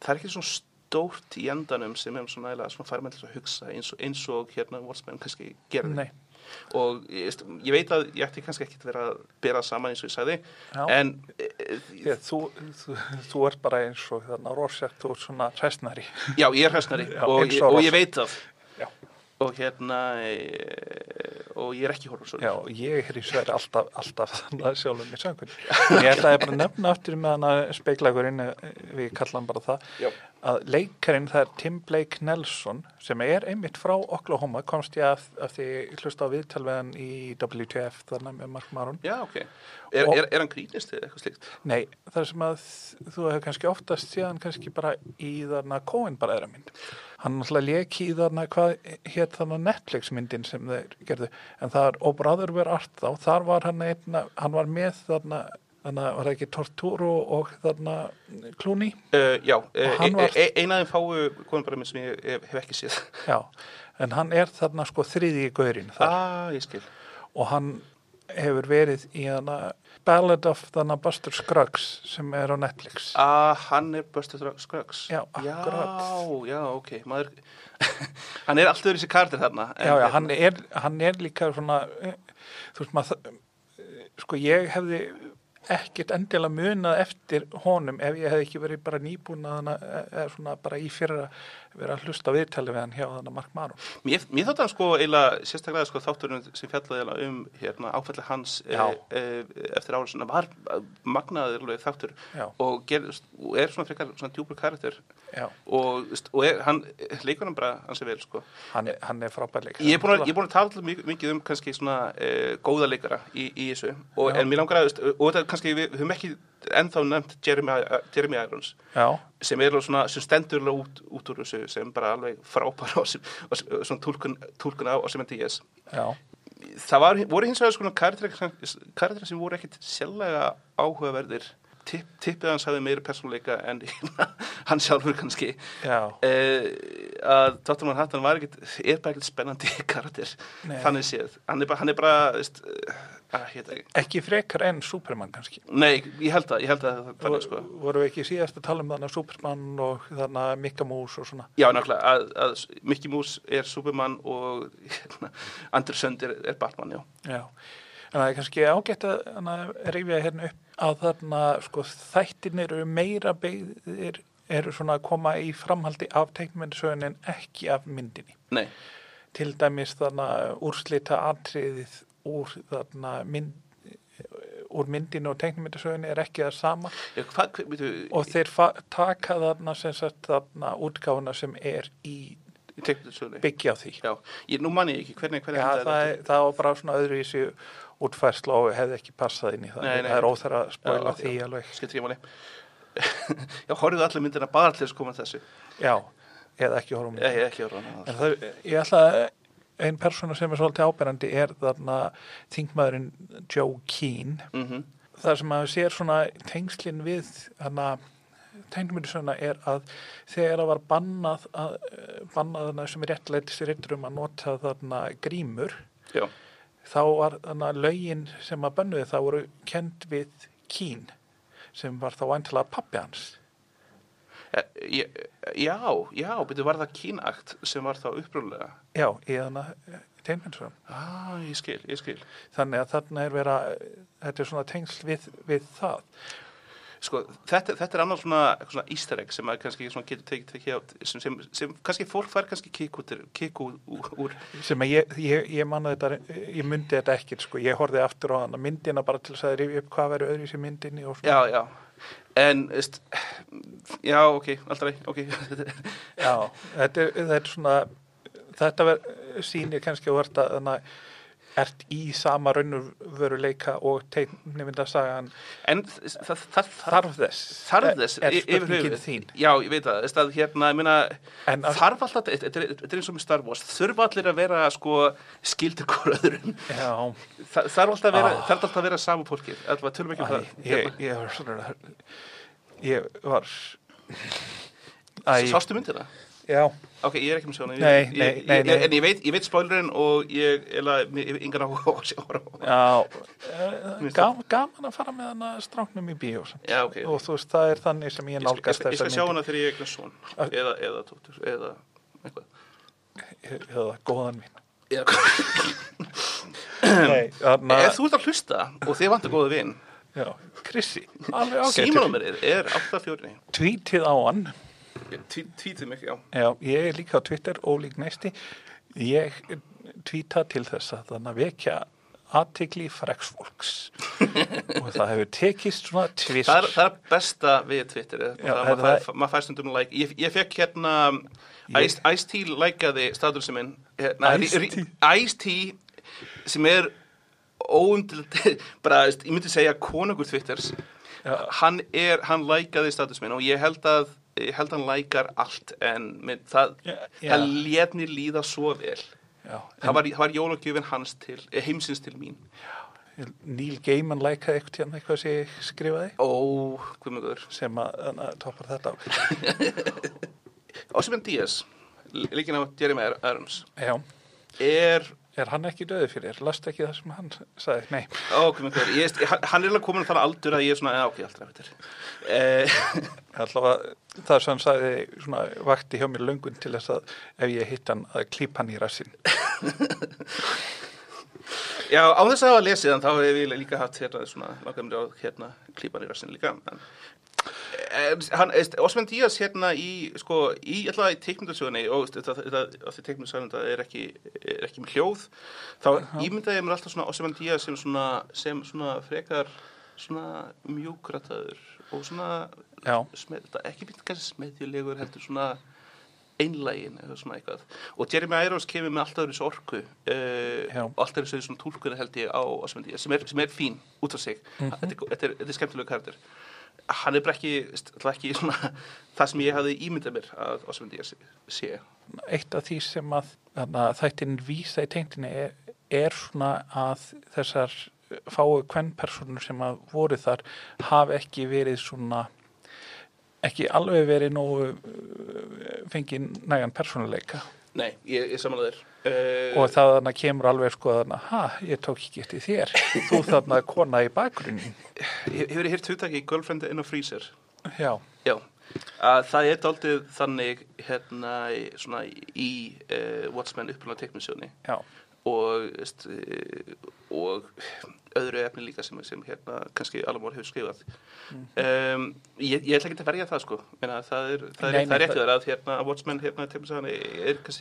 Speaker 2: það er ekkit svona stórt í endanum sem er svona, svona til að hugsa eins og, eins og hérna Watchmen kannski gerði
Speaker 1: nei.
Speaker 2: Og ég, ég veit að ég ætti kannski ekki að vera að bera saman eins og ég sagði
Speaker 1: Já.
Speaker 2: en e,
Speaker 1: Því að þú, þú, þú ert bara eins og þarna Rorschach, þú ert svona hræstnari.
Speaker 2: já, ég er hræstnari og, ég-
Speaker 1: og
Speaker 2: og ég veit það
Speaker 1: Já.
Speaker 2: og hérna e, og ég er ekki horfur
Speaker 1: Já, ég er í sverði alltaf, alltaf þannig að sjálfum mér sangunni. En ég ætlaði bara að nefna aftur með hana speiklagurinn, við kallam bara það,
Speaker 2: Já.
Speaker 1: Að leikarinn það er Tim Blake Nelson sem er einmitt frá Oklahoma komst ég að, að því hlusta á viðtalvegan í WTF þannig með Mark Maron
Speaker 2: Já, ok. Er,
Speaker 1: Og-
Speaker 2: er, er hann grínist eða eitthvað slíkt?
Speaker 1: Nei, það sem að þú hefur kannski oftast síðan kannski bara í þarna Coen bara eðra mynd. Hann náttúrulega leki í þarna hvað hétt þarna Netflix myndin sem þeir gerðu. En það er O Brother Were Art þá, þar var hann einna, hann var með þarna, þarna var það ekki Torturo og þarna Clooney.
Speaker 2: Uh, já, uh,
Speaker 1: hann var-
Speaker 2: e, e, eina af þeim fáu konum bara sem ég hef, ekki séð.
Speaker 1: Já, en hann er þarna sko þriði í gaurinn þar
Speaker 2: Ah, ég skil.
Speaker 1: og hann hefur verið í þarna Ballad of þarna Buster Scruggs sem er á Netflix.
Speaker 2: Ah, hann er Buster Scruggs.
Speaker 1: Já, akkurat.
Speaker 2: Já, já, ok. Maður, hann er alltaf þessi kardir þarna. en
Speaker 1: Já, já, hann er, hann er líka svona, eh, þú veist maður, það- sko ég hefði ekkert endilega munað eftir honum ef ég hefði ekki verið bara nýbúin að hana, eða svona bara í fyrir að vera að hlusta viðtali við hann hjá þannig Mark Maron.
Speaker 2: Mér, mér þátt hann sko eiginlega sérstaklega sko þátturinn sem fjallaði um hérna áfælli hans e, e, eftir ára svona var magnaður þáttur
Speaker 1: Já.
Speaker 2: og, ger, er svona frekar svona djúpur karakter
Speaker 1: Já,
Speaker 2: og, og er, hann leikur hann bara hans er vel sko.
Speaker 1: hann, hann er frábær leikari.
Speaker 2: Ég er búin að, búin að tala alltaf mikið, um kannski svona e, góða leikara í, í þessu og, en mér langar að, og þetta kannski við höfum ekki ennþá nefnt Jeremy, Jeremy Irons
Speaker 1: Já,
Speaker 2: sem er svona, sem stendur út, út úr þessu sem bara alveg frábær og, sem, svona túlkun, túlkun á og sem endi
Speaker 1: já,
Speaker 2: það var, voru hins vegar svona karakterar sem voru ekkit sjálflega áhugaverðir Tipp, tippið hans hafði meiri persónuleika en hann sjálfur kannski eh, að Dr. Manhattan var ekkit er bara ekkit spennandi karakter
Speaker 1: Nei.
Speaker 2: þannig séð, hann er bara, hann er bara veist, að, hérna,
Speaker 1: ekki frekar en Superman kannski.
Speaker 2: nei, ég held að ég held að það þannig sko
Speaker 1: Voru við ekki síðast að tala um þannig Superman og þannig Mikka Mús og svona.
Speaker 2: Já, nákvæmlega, að, að Mickey Mouse er Superman og hérna, Andersson er, er Batman, já.
Speaker 1: Já, en það er kannski ágætt að hana, rifja hérna upp að þarna sko þættin eru meira beigðir eru svona að koma í framhaldi af teiknmyndisögun en ekki af myndinni.
Speaker 2: Nei,
Speaker 1: Til dæmis þarna úrslita atriðið úr þarna mynd, úr myndinu og teiknmyndisögun er ekki það sama
Speaker 2: já, hvað, veitu,
Speaker 1: og þeir taka þarna sem sagt þarna útgáfuna sem er í byggja á því.
Speaker 2: Já, ég, nú manni ekki, hvernig, hvernig
Speaker 1: Já,
Speaker 2: endaði
Speaker 1: það,
Speaker 2: þetta?
Speaker 1: er, það var bara svona öðruvísi útfærsla og hefði ekki passað inn í það.
Speaker 2: Nei, nei.
Speaker 1: Það er óþar að spóla
Speaker 2: Já,
Speaker 1: því
Speaker 2: já.
Speaker 1: alveg.
Speaker 2: Skiptir ekki máli. já, horfðu allir myndina bara til þess að koma að þessu.
Speaker 1: Já, eða ekki horfum.
Speaker 2: Ég ekki horfðu hana.
Speaker 1: En það, ég ætla að einn persóna sem er svolítið áberandi er þarna þingmaðurinn Joe Keane.
Speaker 2: Mm
Speaker 1: Það sem maður sér svona tengslinn við þarna tegnmyndisöguna er að þegar það var bannað að, bannað þarna sem er réttleitis réttur um að nota þarna grímur
Speaker 2: Já,
Speaker 1: þá var þarna lögin sem að bönnuði það voru kend við Kín sem var þá væntilega pappi hans
Speaker 2: Eh, já, já, betur var það kínakt sem var þá upprúlega.
Speaker 1: já, í þannig tegnmyndisögum
Speaker 2: Ah, ég skil, ég skil.
Speaker 1: þannig að þarna er vera þetta er svona tengsl við, við það
Speaker 2: Sko, þetta, þetta er annars svona, svona easter egg sem kannski svona getur tekið sem, sem, sem kannski fólk fær kannski kikk úr,
Speaker 1: sem að ég, ég, ég manna þetta ég myndi þetta ekkert sko, ég horfði aftur á hana myndina bara til að rifja upp hvað verður öðru í myndinni og svona.
Speaker 2: Já, já, en, veist, já, ok, aldrei, ok,
Speaker 1: Já, þetta er, þetta er svona þetta ver, sýnir kannski að verða þannig að ert í sama raunveruleika og teiknumyndasagan
Speaker 2: en það, það, það,
Speaker 1: þarf þess?
Speaker 2: Þarf þess
Speaker 1: er spurningin þín?
Speaker 2: Já, ég veit það, að hérna, ég meina,
Speaker 1: En að-
Speaker 2: þarf alltaf, þetta er, eins og með Star Wars, þurfa allir að vera, sko, skildir
Speaker 1: Já,
Speaker 2: Þa, þarf alltaf að vera, saman fólkið, alltaf tölum ekki um það.
Speaker 1: ég, ég var
Speaker 2: Sástu myndina?
Speaker 1: Já,
Speaker 2: Ok, ég er ekki með sjóna
Speaker 1: Nei, nei, nei, nei.
Speaker 2: En ég veit, ég veit spoilerinn og ég eða, yngan á að sjá hana
Speaker 1: já. Eh, gam, gaman að fara með hana stráknum í bíó.
Speaker 2: Já, ok
Speaker 1: og þú veist, það er þannig sem ég
Speaker 2: Ég skal, ég
Speaker 1: nálgast
Speaker 2: skal, ég skal sjá hana þegar ég er svon
Speaker 1: Ok.
Speaker 2: eða, eða tóttur, eða eitthvað.
Speaker 1: Eða góðan mín.
Speaker 2: Já.
Speaker 1: Nei, þarna,
Speaker 2: Ef þú ert að hlusta og þið vantar góða vin.
Speaker 1: Já, Krissi,
Speaker 2: Símanúmerið er 84
Speaker 1: Tweetið á hann
Speaker 2: Tvítið mig, já
Speaker 1: Já, ég er líka á Twitter, ólík næsti. Ég tvíta til þess að þannig að vekja aðtikli freksfólks og það hefur tekist svona tvist
Speaker 2: Það er, það er besta við Twitter
Speaker 1: er
Speaker 2: maður, fær stundum like ég, ég fekk hérna Ice- Ice-T likeaði statusum minn
Speaker 1: Ice-T?
Speaker 2: Sem er óumdild bara, ég myndi segja konungur Twitters
Speaker 1: Já.
Speaker 2: hann er, hann likeaði status minn og ég held að ég held að hann lækar allt en minn, það,
Speaker 1: Já, já.
Speaker 2: það let mér líða svo vel.
Speaker 1: Já,
Speaker 2: það var, var jólagjöfin hans til eh, heimsins til mín.
Speaker 1: Neil Gaiman lækaði eitthvað hérna eitthvað sem ég skrifaði.
Speaker 2: Ó, hvað með guður
Speaker 1: sem að, toppar þetta á.
Speaker 2: Osman Díaz líkin á Jeremy Irons er
Speaker 1: er hann ekki döði fyrir? Last ekki það sem hann sagði? Nei,
Speaker 2: guður, ég, hann er alveg komin þannig aldur að ég er svona, já, ok, alltaf veitir eh,
Speaker 1: það sem hann sagði svona vakti hjá mér löngun til þess að ef ég hitt hann að klípa hann í rassin
Speaker 2: Já, á þess að hafa lesið hann þá hef ég líka haft hérna svona langar mér á hérna klípan í rassinu líka en, hann, Osman Díaz hérna í sko, í alltaf í teikmyndasögunni og þetta teikmyndasögunni er ekki, er ekki með hljóð þá ímyndaði ég mér alltaf svona Osman Díaz sem svona, sem svona frekar svona mjúkrataður og svona þetta ekki býtt kannski smeðjulegur heldur svona einlægin eða svona eitthvað. Og Jeremy Irons kemur með alltaf þessu orku uh, og alltaf þessu tólkunni held ég á Osmandi sem, er- sem er fín út af sig.
Speaker 1: Mhm.
Speaker 2: þetta, er, þetta, er, þetta er skemmtilega karakter hann er bara ekki, ekki svona, það sem ég hafði ímyndað mér að Osmandi sé
Speaker 1: Eitt af því sem að þættin vísa í tengtinni er, er svona að þessar fáu kvennpersonur sem að voru þar hafi ekki verið svona ekki alveg verið nógu uh, fengið nægan persónuleika.
Speaker 2: Nei, ég, ég samanlega þér uh,
Speaker 1: og það þarna kemur alveg sko þarna, ha, ég tók ekki eftir þér. Þú þarna kona í bakgrunnin
Speaker 2: Hefur þið hýrt hugtaki Girlfriend in a Freezer?
Speaker 1: já,
Speaker 2: Já, að það er daldið þannig hérna svona í uh, Watchmen upplunna teknisjóni
Speaker 1: já,
Speaker 2: og, veist, eh, og öðru efni líka sem, sem hérna kannski Alamór hefur skrifað. Um, ég, ég ætla ekki að verja það sko. Meina, það er, það er,
Speaker 1: Nei, nei,
Speaker 2: það er rétt
Speaker 1: það-
Speaker 2: þar að hérna, Watchmen hérna,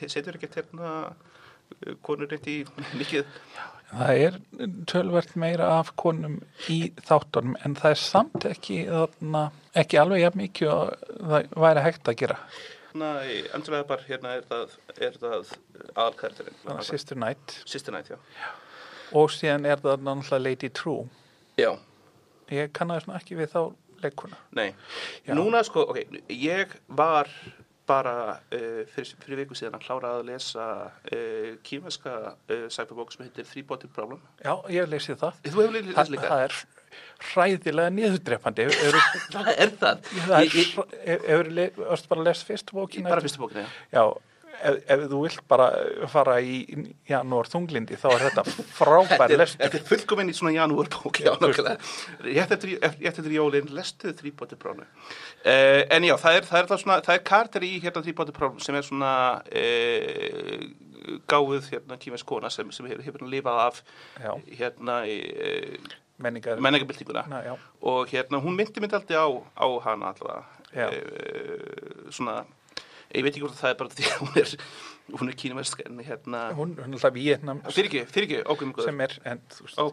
Speaker 2: setur ekki hérna konur rétt í mikið?
Speaker 1: Það er tölvert meira af konum í þáttunum en það er samt ekki þarna, ekki alveg jafn mikið og það væri hægt að gera.
Speaker 2: Í Angela Ebar hérna er það, er það aðalkarakterinn.
Speaker 1: Þannig að Sister Night
Speaker 2: Sister Night, já.
Speaker 1: Og síðan er það náttúrulega Lady True.
Speaker 2: Já,
Speaker 1: ég kannaði svona ekki við þá leikuna.
Speaker 2: Nei,
Speaker 1: Já.
Speaker 2: núna sko, ok, ég var bara uh, fyrir, fyrir viku síðan að klára að lesa uh, kýmverska uh, cyberbók sem heitir Three Body Problem.
Speaker 1: já, ég hef leysið það.
Speaker 2: Lesið
Speaker 1: það,
Speaker 2: líka?
Speaker 1: það er hræðilega niðurdrepandi hefur
Speaker 2: Það er það.
Speaker 1: það
Speaker 2: Ég- ég-
Speaker 1: hefur varstu bara lesa fyrstu bókina?
Speaker 2: Bara fyrstu bókina, já.
Speaker 1: Ef, ef þú vilt bara fara í janúar þunglindi þá er þetta frábær lestur
Speaker 2: þetta er fullkominn í svona janúarbók, já,
Speaker 1: Já,
Speaker 2: eftir, rétt eftir jólinn, lestu Three Body Problem. Uh, en já, það er, það er, það svona, það er karter í hérna Body Problem sem er svona uh, gáð hérna kýmversk kona sem, sem hefur, hefur lifað af
Speaker 1: Já.
Speaker 2: hérna í
Speaker 1: menningar
Speaker 2: menningabildinguna. Og hérna hún myndi myndi aldrei á, á hana
Speaker 1: Já.
Speaker 2: e, svona ég veit ekki hvort það er bara því að hún er hún er kínumersk en hérna
Speaker 1: hún hún er alltaf Vietnam
Speaker 2: fyrir ekki, fyrir ekki, ákveðum guður
Speaker 1: sem er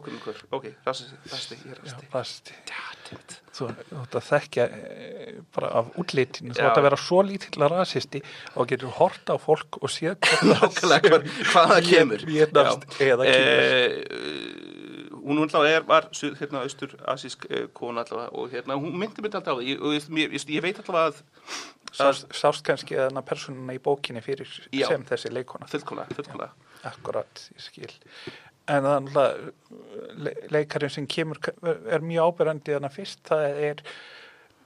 Speaker 2: guður, ok, rasti, rasti,
Speaker 1: þú ert að þekkja e, bara af útlitinu, þú ert að vera svo lítill rasisti og getur hort á fólk og séð hvað
Speaker 2: nákvæmlega hvað, hvað það kemur.
Speaker 1: Vietnamst eða.
Speaker 2: Eh, hún alltaf er, var hérna, austur asísk uh, kona alltaf og hérna, hún myndi myndi alltaf á því og ég, veit alltaf að, að
Speaker 1: sást, sást kannski þarna persónuna í bókinni fyrir
Speaker 2: Já.
Speaker 1: sem þessi leikona
Speaker 2: fullkona,
Speaker 1: akkurat, ég skil. En þannig að le leikarinn sem kemur er mjög áberandi þannig að fyrst það er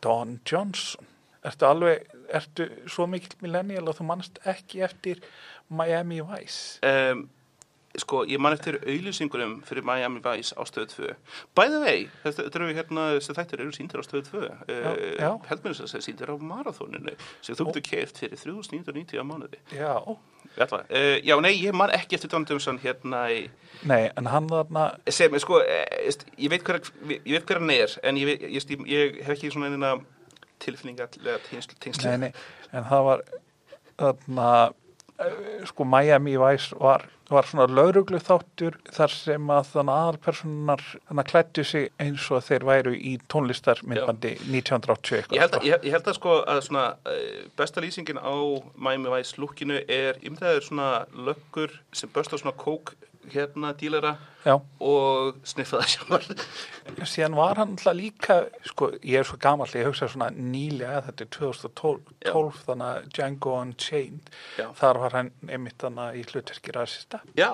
Speaker 1: Don Johnson. Ertu alveg, ertu svo mikill millennial og þú mannst ekki eftir Miami Vice?
Speaker 2: Um, sko, ég man eftir auðlýsingunum fyrir Miami Vice á stöðu 2 by the way, þetta eru hérna þessi þættir eru síndir á stöðu 2 uh,
Speaker 1: já.
Speaker 2: held mér að síndir á marathóninu sem þú getur keirt fyrir 3990 á mánuði.
Speaker 1: Já,
Speaker 2: uh, já, nei, ég man ekki eftir Don Johnson hérna í
Speaker 1: nei, en hann þarna
Speaker 2: sem, sko, eh, ég veit hver ég veit hver hann er, en ég, veit, ég, ég, ég hef ekki svona einina tilfinninga tengsl, tengsl.
Speaker 1: nei, nei, en það var þarna sko Miami Vice var, var svona lauruglu þáttur þar sem að þannig aðalpersonar þannig klættu sig eins og þeir væru í tónlistarmyndbandi 1980 eitthvað.
Speaker 2: Ég held, að,
Speaker 1: sko.
Speaker 2: ég, ég held að sko að svona uh, besta lýsingin á Miami Vice lukkinu er ymræður svona löggur sem börst á svona kók hérna dílera
Speaker 1: Já,
Speaker 2: og sniffaða sjálfar.
Speaker 1: síðan var hann alltaf líka, sko, ég er svo gamall, ég hugsa svona nýlega, þetta er 2012,
Speaker 2: Já.
Speaker 1: 12, þannig að Django Unchained,
Speaker 2: Já.
Speaker 1: þar var hann einmitt þannig í hlutverki
Speaker 2: Já,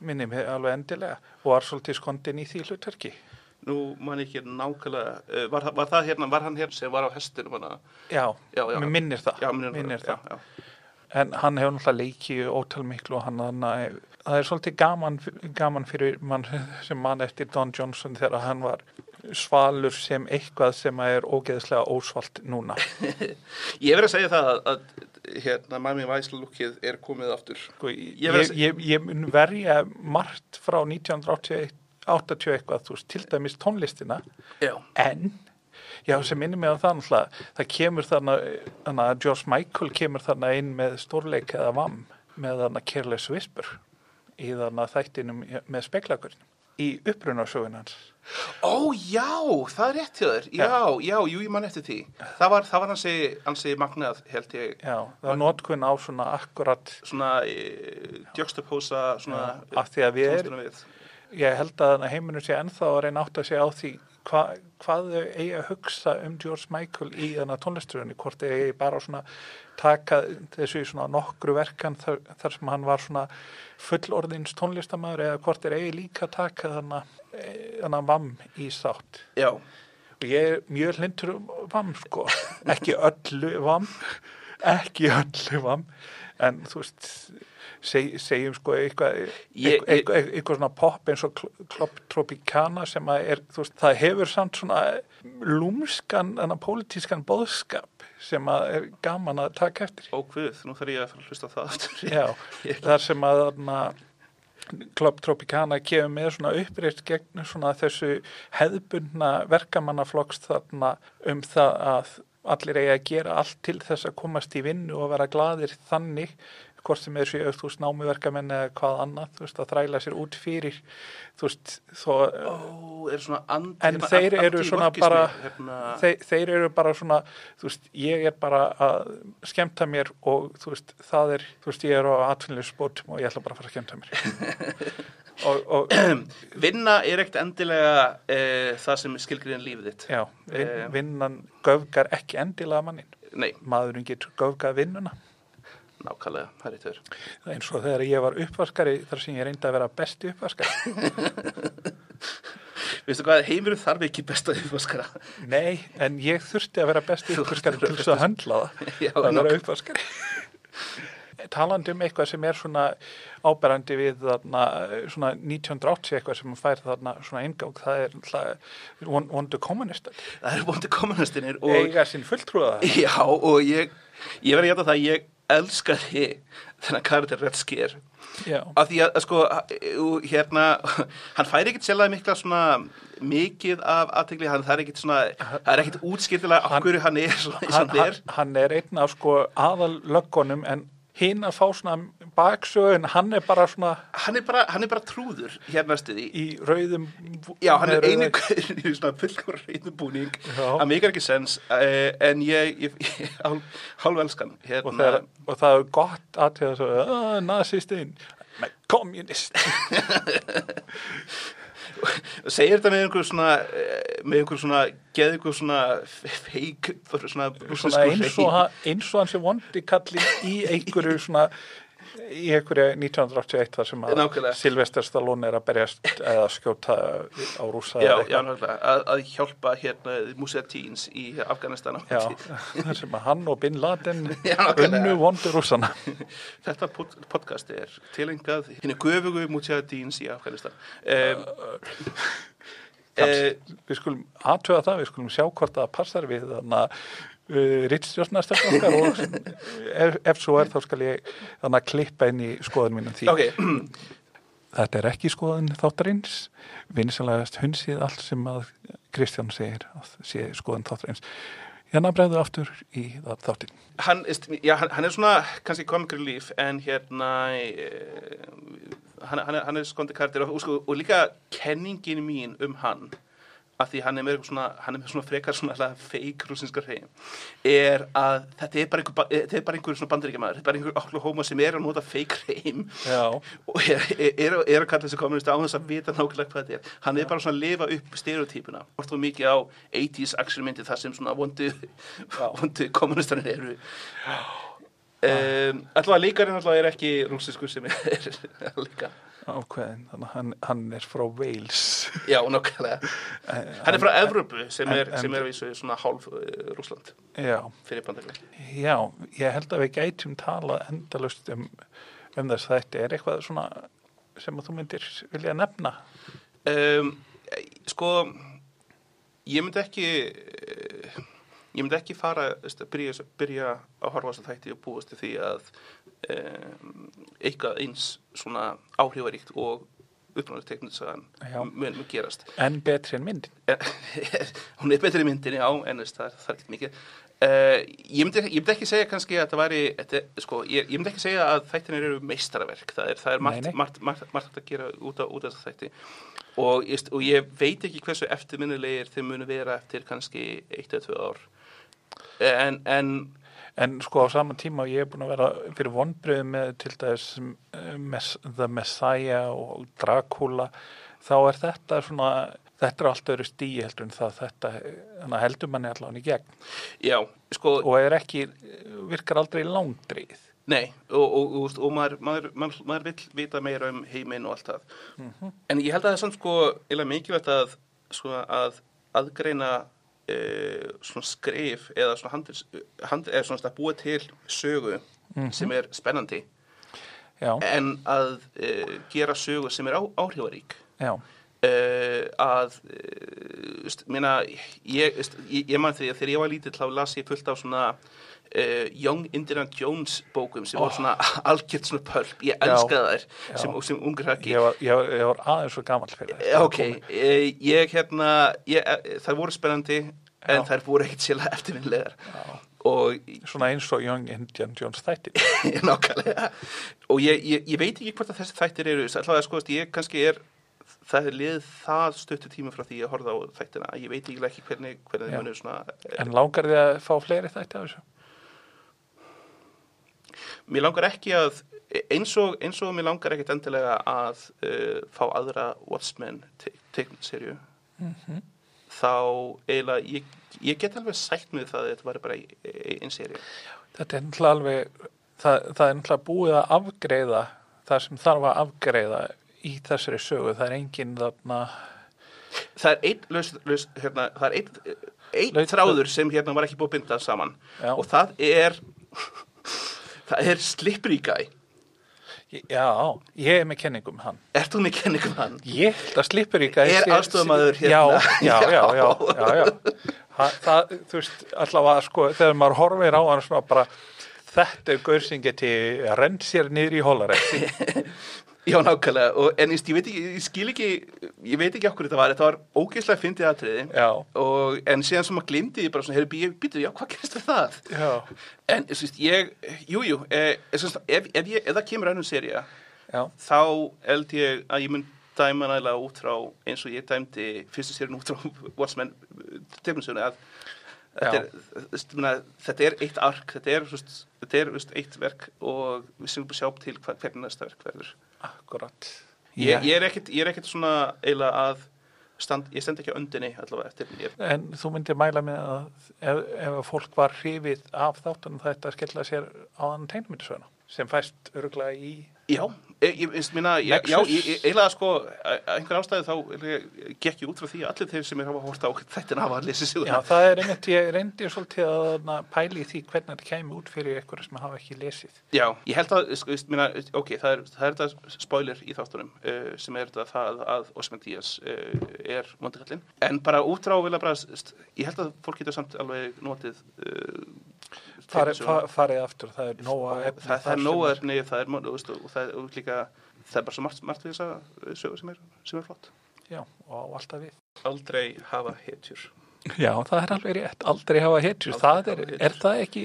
Speaker 1: minni mig alveg endilega, og var svolítið skondin í því hlutverki.
Speaker 2: nú man ekki nákvæmlega, uh, var, var það hérna, var hann hérna sem var á hestinum hana?
Speaker 1: Já,
Speaker 2: Já, já.
Speaker 1: mér minnir það,
Speaker 2: Já, minnir,
Speaker 1: minnir það. En hann hefur náttúrulega leikið ótal miklu og hann, hann það er svolítið gaman, gaman fyrir mann sem mann eftir Don Johnson þegar hann var svalur sem eitthvað sem er ógeðslega ósvalt núna.
Speaker 2: Ég verið að segja það að, að hérna, Miami Vice lukkið er komið aftur.
Speaker 1: Sko, ég,
Speaker 2: Ég
Speaker 1: ég, ég, ég mun verja margt frá 1980 80 eitthvað, þú veist, til dæmis tónlistina,
Speaker 2: Já.
Speaker 1: en já, sem minnir mig á það náttúrulega, það kemur þarna, þarna George Michael kemur þarna inn með stórleik eða vamm með þarna Careless Whisper í þarna þættinum með speklakurinn í upprunasögun hans.
Speaker 2: Ó, já, það er rétt hjá þér. Já, já, jú, ég man eftir því. Það var, það var hansi, hansi magnað, held ég,
Speaker 1: Já, það var notkun á svona akkurat
Speaker 2: svona e, djöxtapósa, svona
Speaker 1: af því að við er,
Speaker 2: við.
Speaker 1: ég held að heiminu sé ennþá að reyna átt að segja á því hva, hvað þau eigi að hugsa um George Michael í þarna tónlisturunni hvort þau eigi bara svona taka þessu í svona nokkru verkan þar, þar sem hann var svona fullorðins tónlistamæður eða hvort þeir eigi líka að taka þarna, eh, þarna vamm í sátt.
Speaker 2: Já,
Speaker 1: og ég er mjög hlindur um vamm sko, ekki öllu vamm ekki öllu vamm en þú veist seg, segjum sko eitthvað eitthvað, eitthvað, eitthvað svona pop eins og Club Tropicana sem að er, veist, það hefur samt svona lúmskan, þannig pólitískan bóðskap sem að er gaman að taka eftir
Speaker 2: ó, hvud, nú þarf ég að fara að hlusta það aftur.
Speaker 1: Já, þar sem að þarna Club Tropicana kemur með svona uppreist gegn svona þessu hefðbundna verkamannaflokks þarna um það að allir eigi að gera allt til þess að komast í vinnu og vera gladir þannig hvort sem er séu, þú veist, námuverkamenn eða hvað annað, þú veist, að þræla sér út fyrir, þú veist, þó,
Speaker 2: er svona and,
Speaker 1: en þeir eru svona bara,
Speaker 2: Hérna,
Speaker 1: þeir, þeir eru bara svona, þú veist, ég er bara að skemmta mér og þú veist, það er, þú veist, ég er á atvinnulegsbótum og ég ætla bara að fara að skemmta mér. og, og,
Speaker 2: vinna er ekkert endilega e, það sem skilgriðin lífið þitt.
Speaker 1: já, vin,
Speaker 2: Eh.
Speaker 1: vinnan göfgar ekki endilega mannin.
Speaker 2: Nei,
Speaker 1: Maðurinn getur göfgað vinnuna.
Speaker 2: Nákvæmlega, það er eitt þau.
Speaker 1: Það er eins og þegar ég var uppvaskari þar sem ég reyndi að vera besti uppvaskari.
Speaker 2: Veistu hvað, heimurinn þarf ekki besta uppvaskara.
Speaker 1: Nei, en ég þurfti að vera besti uppvaskari til þess að höndla það.
Speaker 2: Já,
Speaker 1: að vera
Speaker 2: nákvæmlega.
Speaker 1: uppvaskari. Talandi um eitthvað sem er svona áberandi við þarna svona 1980 eitthvað sem fær þarna svona eingang, það er von- vondu kommunistar.
Speaker 2: Það er bóndi kommunistinir og...
Speaker 1: Eiga sinn fulltrúða það.
Speaker 2: Já, og ég, ég verði að geta það, að ég elskaði þennan karakter Red Scare.
Speaker 1: Já.
Speaker 2: Af því að, að sko, og hérna, hann fær ekkert sérlega mikla svona mikið af aðtegli, hann er ekkert svona, það er ekkert útskiptilega af hverju hann er
Speaker 1: Hann,
Speaker 2: hann
Speaker 1: hann,
Speaker 2: er.
Speaker 1: hann einn af sko aðal löggonum en hinn að fá svona baksögun, hann er bara svona
Speaker 2: Hann er bara, hann er bara trúður hérna stuði.
Speaker 1: í rauðum
Speaker 2: Já, hann er einu
Speaker 1: rauða-
Speaker 2: í svona fullkomur reyðubúning
Speaker 1: Já.
Speaker 2: hann meikar ekki sens uh, en ég, ég, ég hálf, hálf elskan
Speaker 1: og,
Speaker 2: hérna,
Speaker 1: þegar, og það er gott að til þess að "Ah, nazistinn, með kommunist
Speaker 2: segir þetta með einhver svona eh, með einhver svona, geð einhver svona feik, svona
Speaker 1: svona eins og, hann sem vondi kallin í einhverju svona í einhverju 1981 þar sem að. Sylvester Stallone er að berjast eða skjóta á rúsa
Speaker 2: Já, já, að, að hjálpa hérna Museteens í Afganistan
Speaker 1: Já, þar sem að hann og Bin Laden unnu vondu rússana.
Speaker 2: Þetta pod podcast er tilengað henni göfugu Museteens í Afganistan. Um,
Speaker 1: við skulum aðtöða það, við skulum sjá hvort það passar við þannig að rittstjórnastöfn okkar og ef, ef svo er þá skal ég þannig að klippa inn í skoðun mínum því.
Speaker 2: Ok,
Speaker 1: Þetta er ekki skoðun þáttarins, vinsanlegast hunsið allt sem að Kristján segir að sé skoðun þáttarins. Hérna bregðu aftur í þáttin.
Speaker 2: hann, já, hann, hann er svona kannski comic relief en hérna eh, hann, hann, er, er skondi karakter og, og, sko, og líka kenningin mín um hann að því hann er með svona, hann er með svona frekar svona alltaf fake rúsinska hreim er að þetta er bara einhver, ba- þetta er bara einhver svona bandaríkjamaður, þetta er bara einhver Oklahoma sem er að nota fake hreim
Speaker 1: Já,
Speaker 2: og er, er, er, að kalla þessi kommunist á þess að vita nákvæmlega hvað þetta er. Hann er bara svona að lifa upp stereotypuna. Þú mikið á 80s actionmyndi þar sem svona vondu, vondu kommunistarnir eru. Um, allavega líkarinn allavega er ekki rússiskur sem er, er líka
Speaker 1: ákveðin. Þannig hann, hann er frá Wales.
Speaker 2: já, nákvæmlega hann er frá Evrópu sem er,
Speaker 1: en-
Speaker 2: sem er vísu svona hálf uh, Rússland
Speaker 1: Já,
Speaker 2: fyrir bandaríkjum
Speaker 1: já, ég held að við gætum talað endalust um, um þess að þetta er eitthvað svona sem að þú myndir vilja nefna.
Speaker 2: um, sko ég myndi ekki eh, ég myndi ekki fara að byrja, byrja að horfa þess að þætti og búast til því að eitthvað eins svona áhrifaríkt og uppnáðið teknisagan
Speaker 1: Já.
Speaker 2: mun, mun gerast
Speaker 1: En betri en myndin.
Speaker 2: hún er betri í myndinni á en það, það er ekki mikið uh, ég, myndi, ég myndi ekki segja kannski að það væri þetta, sko, ég, ég myndi ekki segja að þættinir eru meistaraverk það er, það er margt,
Speaker 1: Nei, nei.
Speaker 2: margt, margt, margt að gera út af, þetta þætti og, og ég veit ekki hversu eftirminnilegir þeir munu vera eftir kannski eitt eða tvö ár en, en
Speaker 1: En sko á sama tíma ég er búin að vera fyrir vonbröðu með til dæs mes, The Messiah og Dracula. Þá er þetta svona þetta er allt öðru stíi heldur en það. Þetta heldur manni allavega í gegn.
Speaker 2: Já, sko
Speaker 1: og er ekki, virkar aldrei langdrið
Speaker 2: Nei, og, og, og, og maður, maður, maður, maður vill vita meira um heiminn og allt það. En ég held að það er samt sko eða mikilvægt að, sko, að aðgreina e, svona skrif eða svona, handils, hand, eða svona að búa til sögu sem er spennandi
Speaker 1: Já,
Speaker 2: en að e, gera sögu sem er á, áhrifarík.
Speaker 1: já,
Speaker 2: Uh, að uh, st, minna, ég, st, ég, ég man því að þegar ég var lítill þá las ég fullt af svona uh, Young Indiana Jones bókum sem
Speaker 1: Oh.
Speaker 2: var svona algjört svona pölp ég elskaði þær sem, sem ungur hrakki.
Speaker 1: Ég var, ég, ég var aðeins svo gamall fyrir
Speaker 2: Eh, ok, eh, ég hérna ég, eh, þær voru spennandi en
Speaker 1: Já.
Speaker 2: þær voru ekkert sérlega eftirminnilegar. Og
Speaker 1: svona eins og Young Indian Jones þættir.
Speaker 2: Nákvæmlega. Og ég, ég, ég veit ekki hvort að þessi þættir eru allavega sko, ég kannski er það er liðið það stuttu tíma frá því að horfa á þættina. Ég veit ekki ekki hvernig, hvernig munir svona
Speaker 1: en langar þið að fá fleiri þætti af þessu?
Speaker 2: Mér langar ekki að eins og, eins og mér langar ekkit endilega að uh, fá aðra Watchmen teiknserju
Speaker 1: Mhm.
Speaker 2: þá eiginlega ég, ég get alveg sætt með það að þetta var bara einn serju
Speaker 1: Þetta er náttúrulega alveg, það, það er náttúrulega búið að afgreiða það sem þarf að afgreiða í þessari sögu. Það er engin þarna,
Speaker 2: það er einn laus, laus, hérna, það er einn einn þráður sem hérna var ekki búið að binda saman
Speaker 1: Já.
Speaker 2: og það er það er Slippery Guy
Speaker 1: já, ég er með kenningum hann.
Speaker 2: Ert þú með kenningum hann?
Speaker 1: Ég held að slipper í gæði.
Speaker 2: Er aðstofamaður hérna?
Speaker 1: Já, já, já, já, já, já. Ha, það, þú veist, allavega, sko, þegar maður horfir á hann svona bara, þetta er gaur sem geti rend sér niður í hólarætti.
Speaker 2: Já, nákvæmlega, og, en ég, ég veit ekki, ég skil ekki, ég veit ekki okkur þetta var, þetta var ógeðslega fyndið og, en síðan sem maður glimti því bara svona, heyrðu, ég býtu, já, hvað gerist við það?
Speaker 1: já,
Speaker 2: En, þú veist, ég, jú, jú, eh, ef, ef, ef, ég, ef það kemur önnum serja,
Speaker 1: já,
Speaker 2: þá held ég að ég mun dæma nægilega út frá eins og ég dæmdi fyrstu serjun út frá Watchmen tefninsögnu að þetta er, er eitt ark, þetta er, er eitt verk og við sem bara sjá til hvernig næsta verk verður.
Speaker 1: Akkurat.
Speaker 2: Ég, ég er er ekkit svona eiginlega að stand, ég stend ekki á öndinni allavega eftir ég,
Speaker 1: En þú myndir mæla með að ef, ef fólk var hrifið af þáttunum þetta skella sér á þann tegnmyndisöguna sem fæst öruglega í
Speaker 2: Já, ég, ég, ég minna, já,
Speaker 1: Nexus?
Speaker 2: já, ég, ég, eiginlega sko, að að einhver ástæði þá gekk ég út frá því að allir þeir sem er hafa hórt á þetta hafa að lesa sig
Speaker 1: Já, það er einmitt, ég reyndi svolítið að na, pæli því hvernig þetta kæmi út fyrir ykkur sem hafa ekki lesið.
Speaker 2: Já, ég held að, sko, veist, minna, ok, það er, það er þetta spoiler í þáttunum uh, sem er þetta það að Osman Díaz uh, er mondikallinn, en bara út frá vilja bara, ég held að fólk getur samt alveg notið uh,
Speaker 1: Farið,
Speaker 2: teiknisöguna.
Speaker 1: fa, farið aftur, það er nóga efni.
Speaker 2: það, það
Speaker 1: þar
Speaker 2: er nóga efni, það er, og, veist, og það er líka, það er bara svo margt, margt við þessa sögu sem er, sem er flott.
Speaker 1: Já, og alltaf við.
Speaker 2: Aldrei hafa hetjur.
Speaker 1: Já, það er alveg rétt, aldrei hafa hetjur,
Speaker 2: Aldrei
Speaker 1: það
Speaker 2: hafa
Speaker 1: er,
Speaker 2: hetjur.
Speaker 1: er það ekki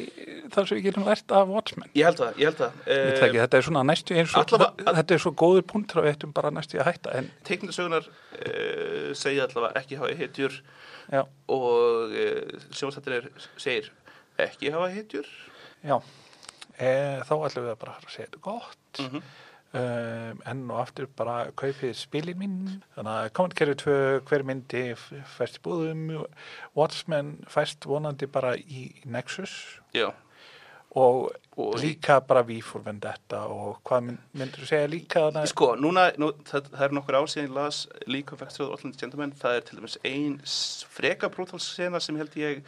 Speaker 1: það sem við getum lært af Watchmen?
Speaker 2: Ég held það, ég held það.
Speaker 1: Það ekki, þetta er svona næstu eins og,
Speaker 2: Allavega-
Speaker 1: þetta er svo góður punktur að við ættum bara næstu að hætta, en
Speaker 2: Teiknindasögunar uh, segja allavega ekki hafa hetjur
Speaker 1: já,
Speaker 2: og uh, sjónstættir segir ekki hafa hetjur.
Speaker 1: já, e, þá ætlum við að bara að segja þetta gott,
Speaker 2: Mhm.
Speaker 1: um, enn og aftur bara kaupið spilin mín, þannig að kommentkerfi tvö, hver myndi fæst í búðum, Watchmen fæst vonandi bara í Nexus, og,
Speaker 2: Og í-
Speaker 1: líka bara V for Vendetta og hvað mynd, myndur þú segja líka þarna?
Speaker 2: sko, núna, nú, það, það er nokkur ár síðan ég las líka Vextröð og Alland Gentleman, það er til dæmis ein s- freka brútalsena sem held ég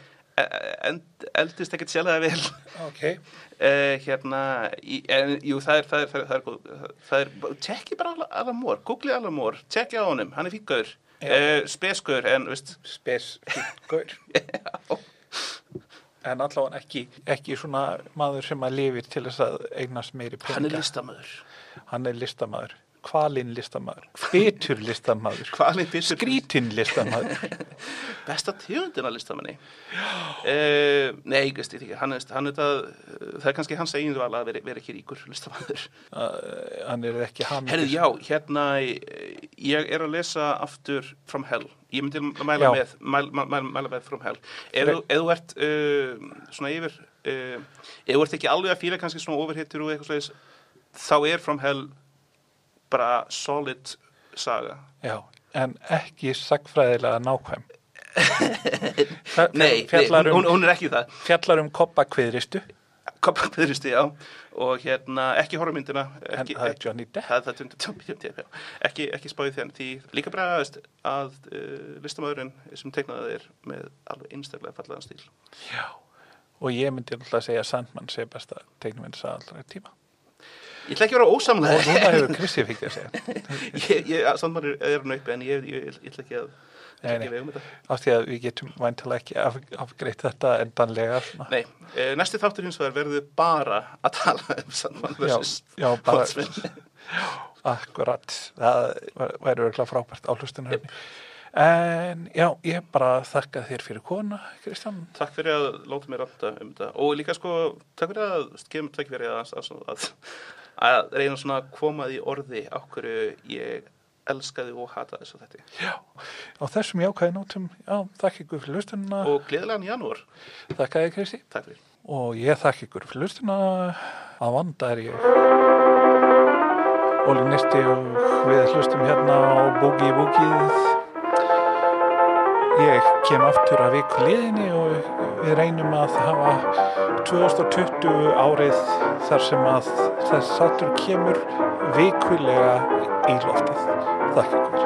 Speaker 2: eldist ekkert sjálflega vel.
Speaker 1: Ok,
Speaker 2: uh, hérna, í, en, jú, það er það er, það er, það er, það er tjekki bara Alan- Moore, googli Alan Moore tjekki á honum, hann er fíkaður
Speaker 1: Já.
Speaker 2: uh, speskur, en, veist.
Speaker 1: Spes gaur. En allavega ekki, ekki svona maður sem að lifir til þess að eignast meiri peninga.
Speaker 2: hann er listamöður
Speaker 1: Hann er listamaður, kvalinn listamaður, bitur listamaður,
Speaker 2: Kvalinn bitur-
Speaker 1: skrítin listamaður.
Speaker 2: besta tegundina listamanni uh, nei, veist, ég ekki hann hann er það, það er kannski hans eigin val að vera, vera ekki ríkur listamæður
Speaker 1: Uh, hann er ekki hamið.
Speaker 2: Herðu, já, hérna eh, ég er að lesa aftur From Hell ég myndi mæla
Speaker 1: Já.
Speaker 2: með mæla, mæla, mæla með From Hell ef þú- ert uh, svona yfir uh, ef þú ert ekki alveg að fíla kannski svona overhittur og eitthvað slegis þá er From Hell bara solid saga
Speaker 1: Já, en ekki sagfræðilega nákvæm.
Speaker 2: Nei, nei
Speaker 1: um,
Speaker 2: hún, hún er ekki það
Speaker 1: fjallar um koppakviðristu,
Speaker 2: Koppakviðristi, já og hérna, ekki horfmyndina
Speaker 1: en
Speaker 2: ekki,
Speaker 1: það er Johnny Depp.
Speaker 2: það, það, það, ekki, ekki spáði þenn því líka bara að uh, listamæðurinn sem teiknaði er með alveg einstaklega fallaðan stíl
Speaker 1: Já, og ég myndi alltaf að segja að Sandman sé besta teiknumins að allra tíma.
Speaker 2: Ég ætla ekki að vera
Speaker 1: Og
Speaker 2: ósamlega
Speaker 1: núna hefur Kristi fikk að segja.
Speaker 2: Sandmann er, hann uppi en ég, ætla ekki að
Speaker 1: Nei,
Speaker 2: ekki
Speaker 1: nei.
Speaker 2: um
Speaker 1: Af því að við getum væntalega ekki af, afgreitt þetta endanlega. Svona.
Speaker 2: Nei, e, næsti þáttur hins vegar verður bara að tala um Sandmann
Speaker 1: bara,
Speaker 2: Watchmen.
Speaker 1: akkurat. Það væri örgulega frábært áhlustunum. En já, ég bara þakka þér fyrir kona, Kristján.
Speaker 2: Takk fyrir að láta mér ranta um þetta og líka sko, takk fyrir að gefum takk fyrir að, að, að, að reyna svona að koma því orði á hverju ég elskaði og hataði svo þetta
Speaker 1: Já, á þessum jákvæði nótum, já, þakka ykkur fyrir hlustununa,
Speaker 2: og gleðilegan janúar,
Speaker 1: þakka þér Kristi.
Speaker 2: takk fyrir.
Speaker 1: Og ég þakka ykkur fyrir hlustuna að vanda er ég. Óli Nisti og við hlustum hérna á Boogie Boogieð Ég kem aftur að viku liðinni og við reynum að hafa 2020 árið þar sem að þess sattur kemur vikulega í loftið. Þakka ykkur.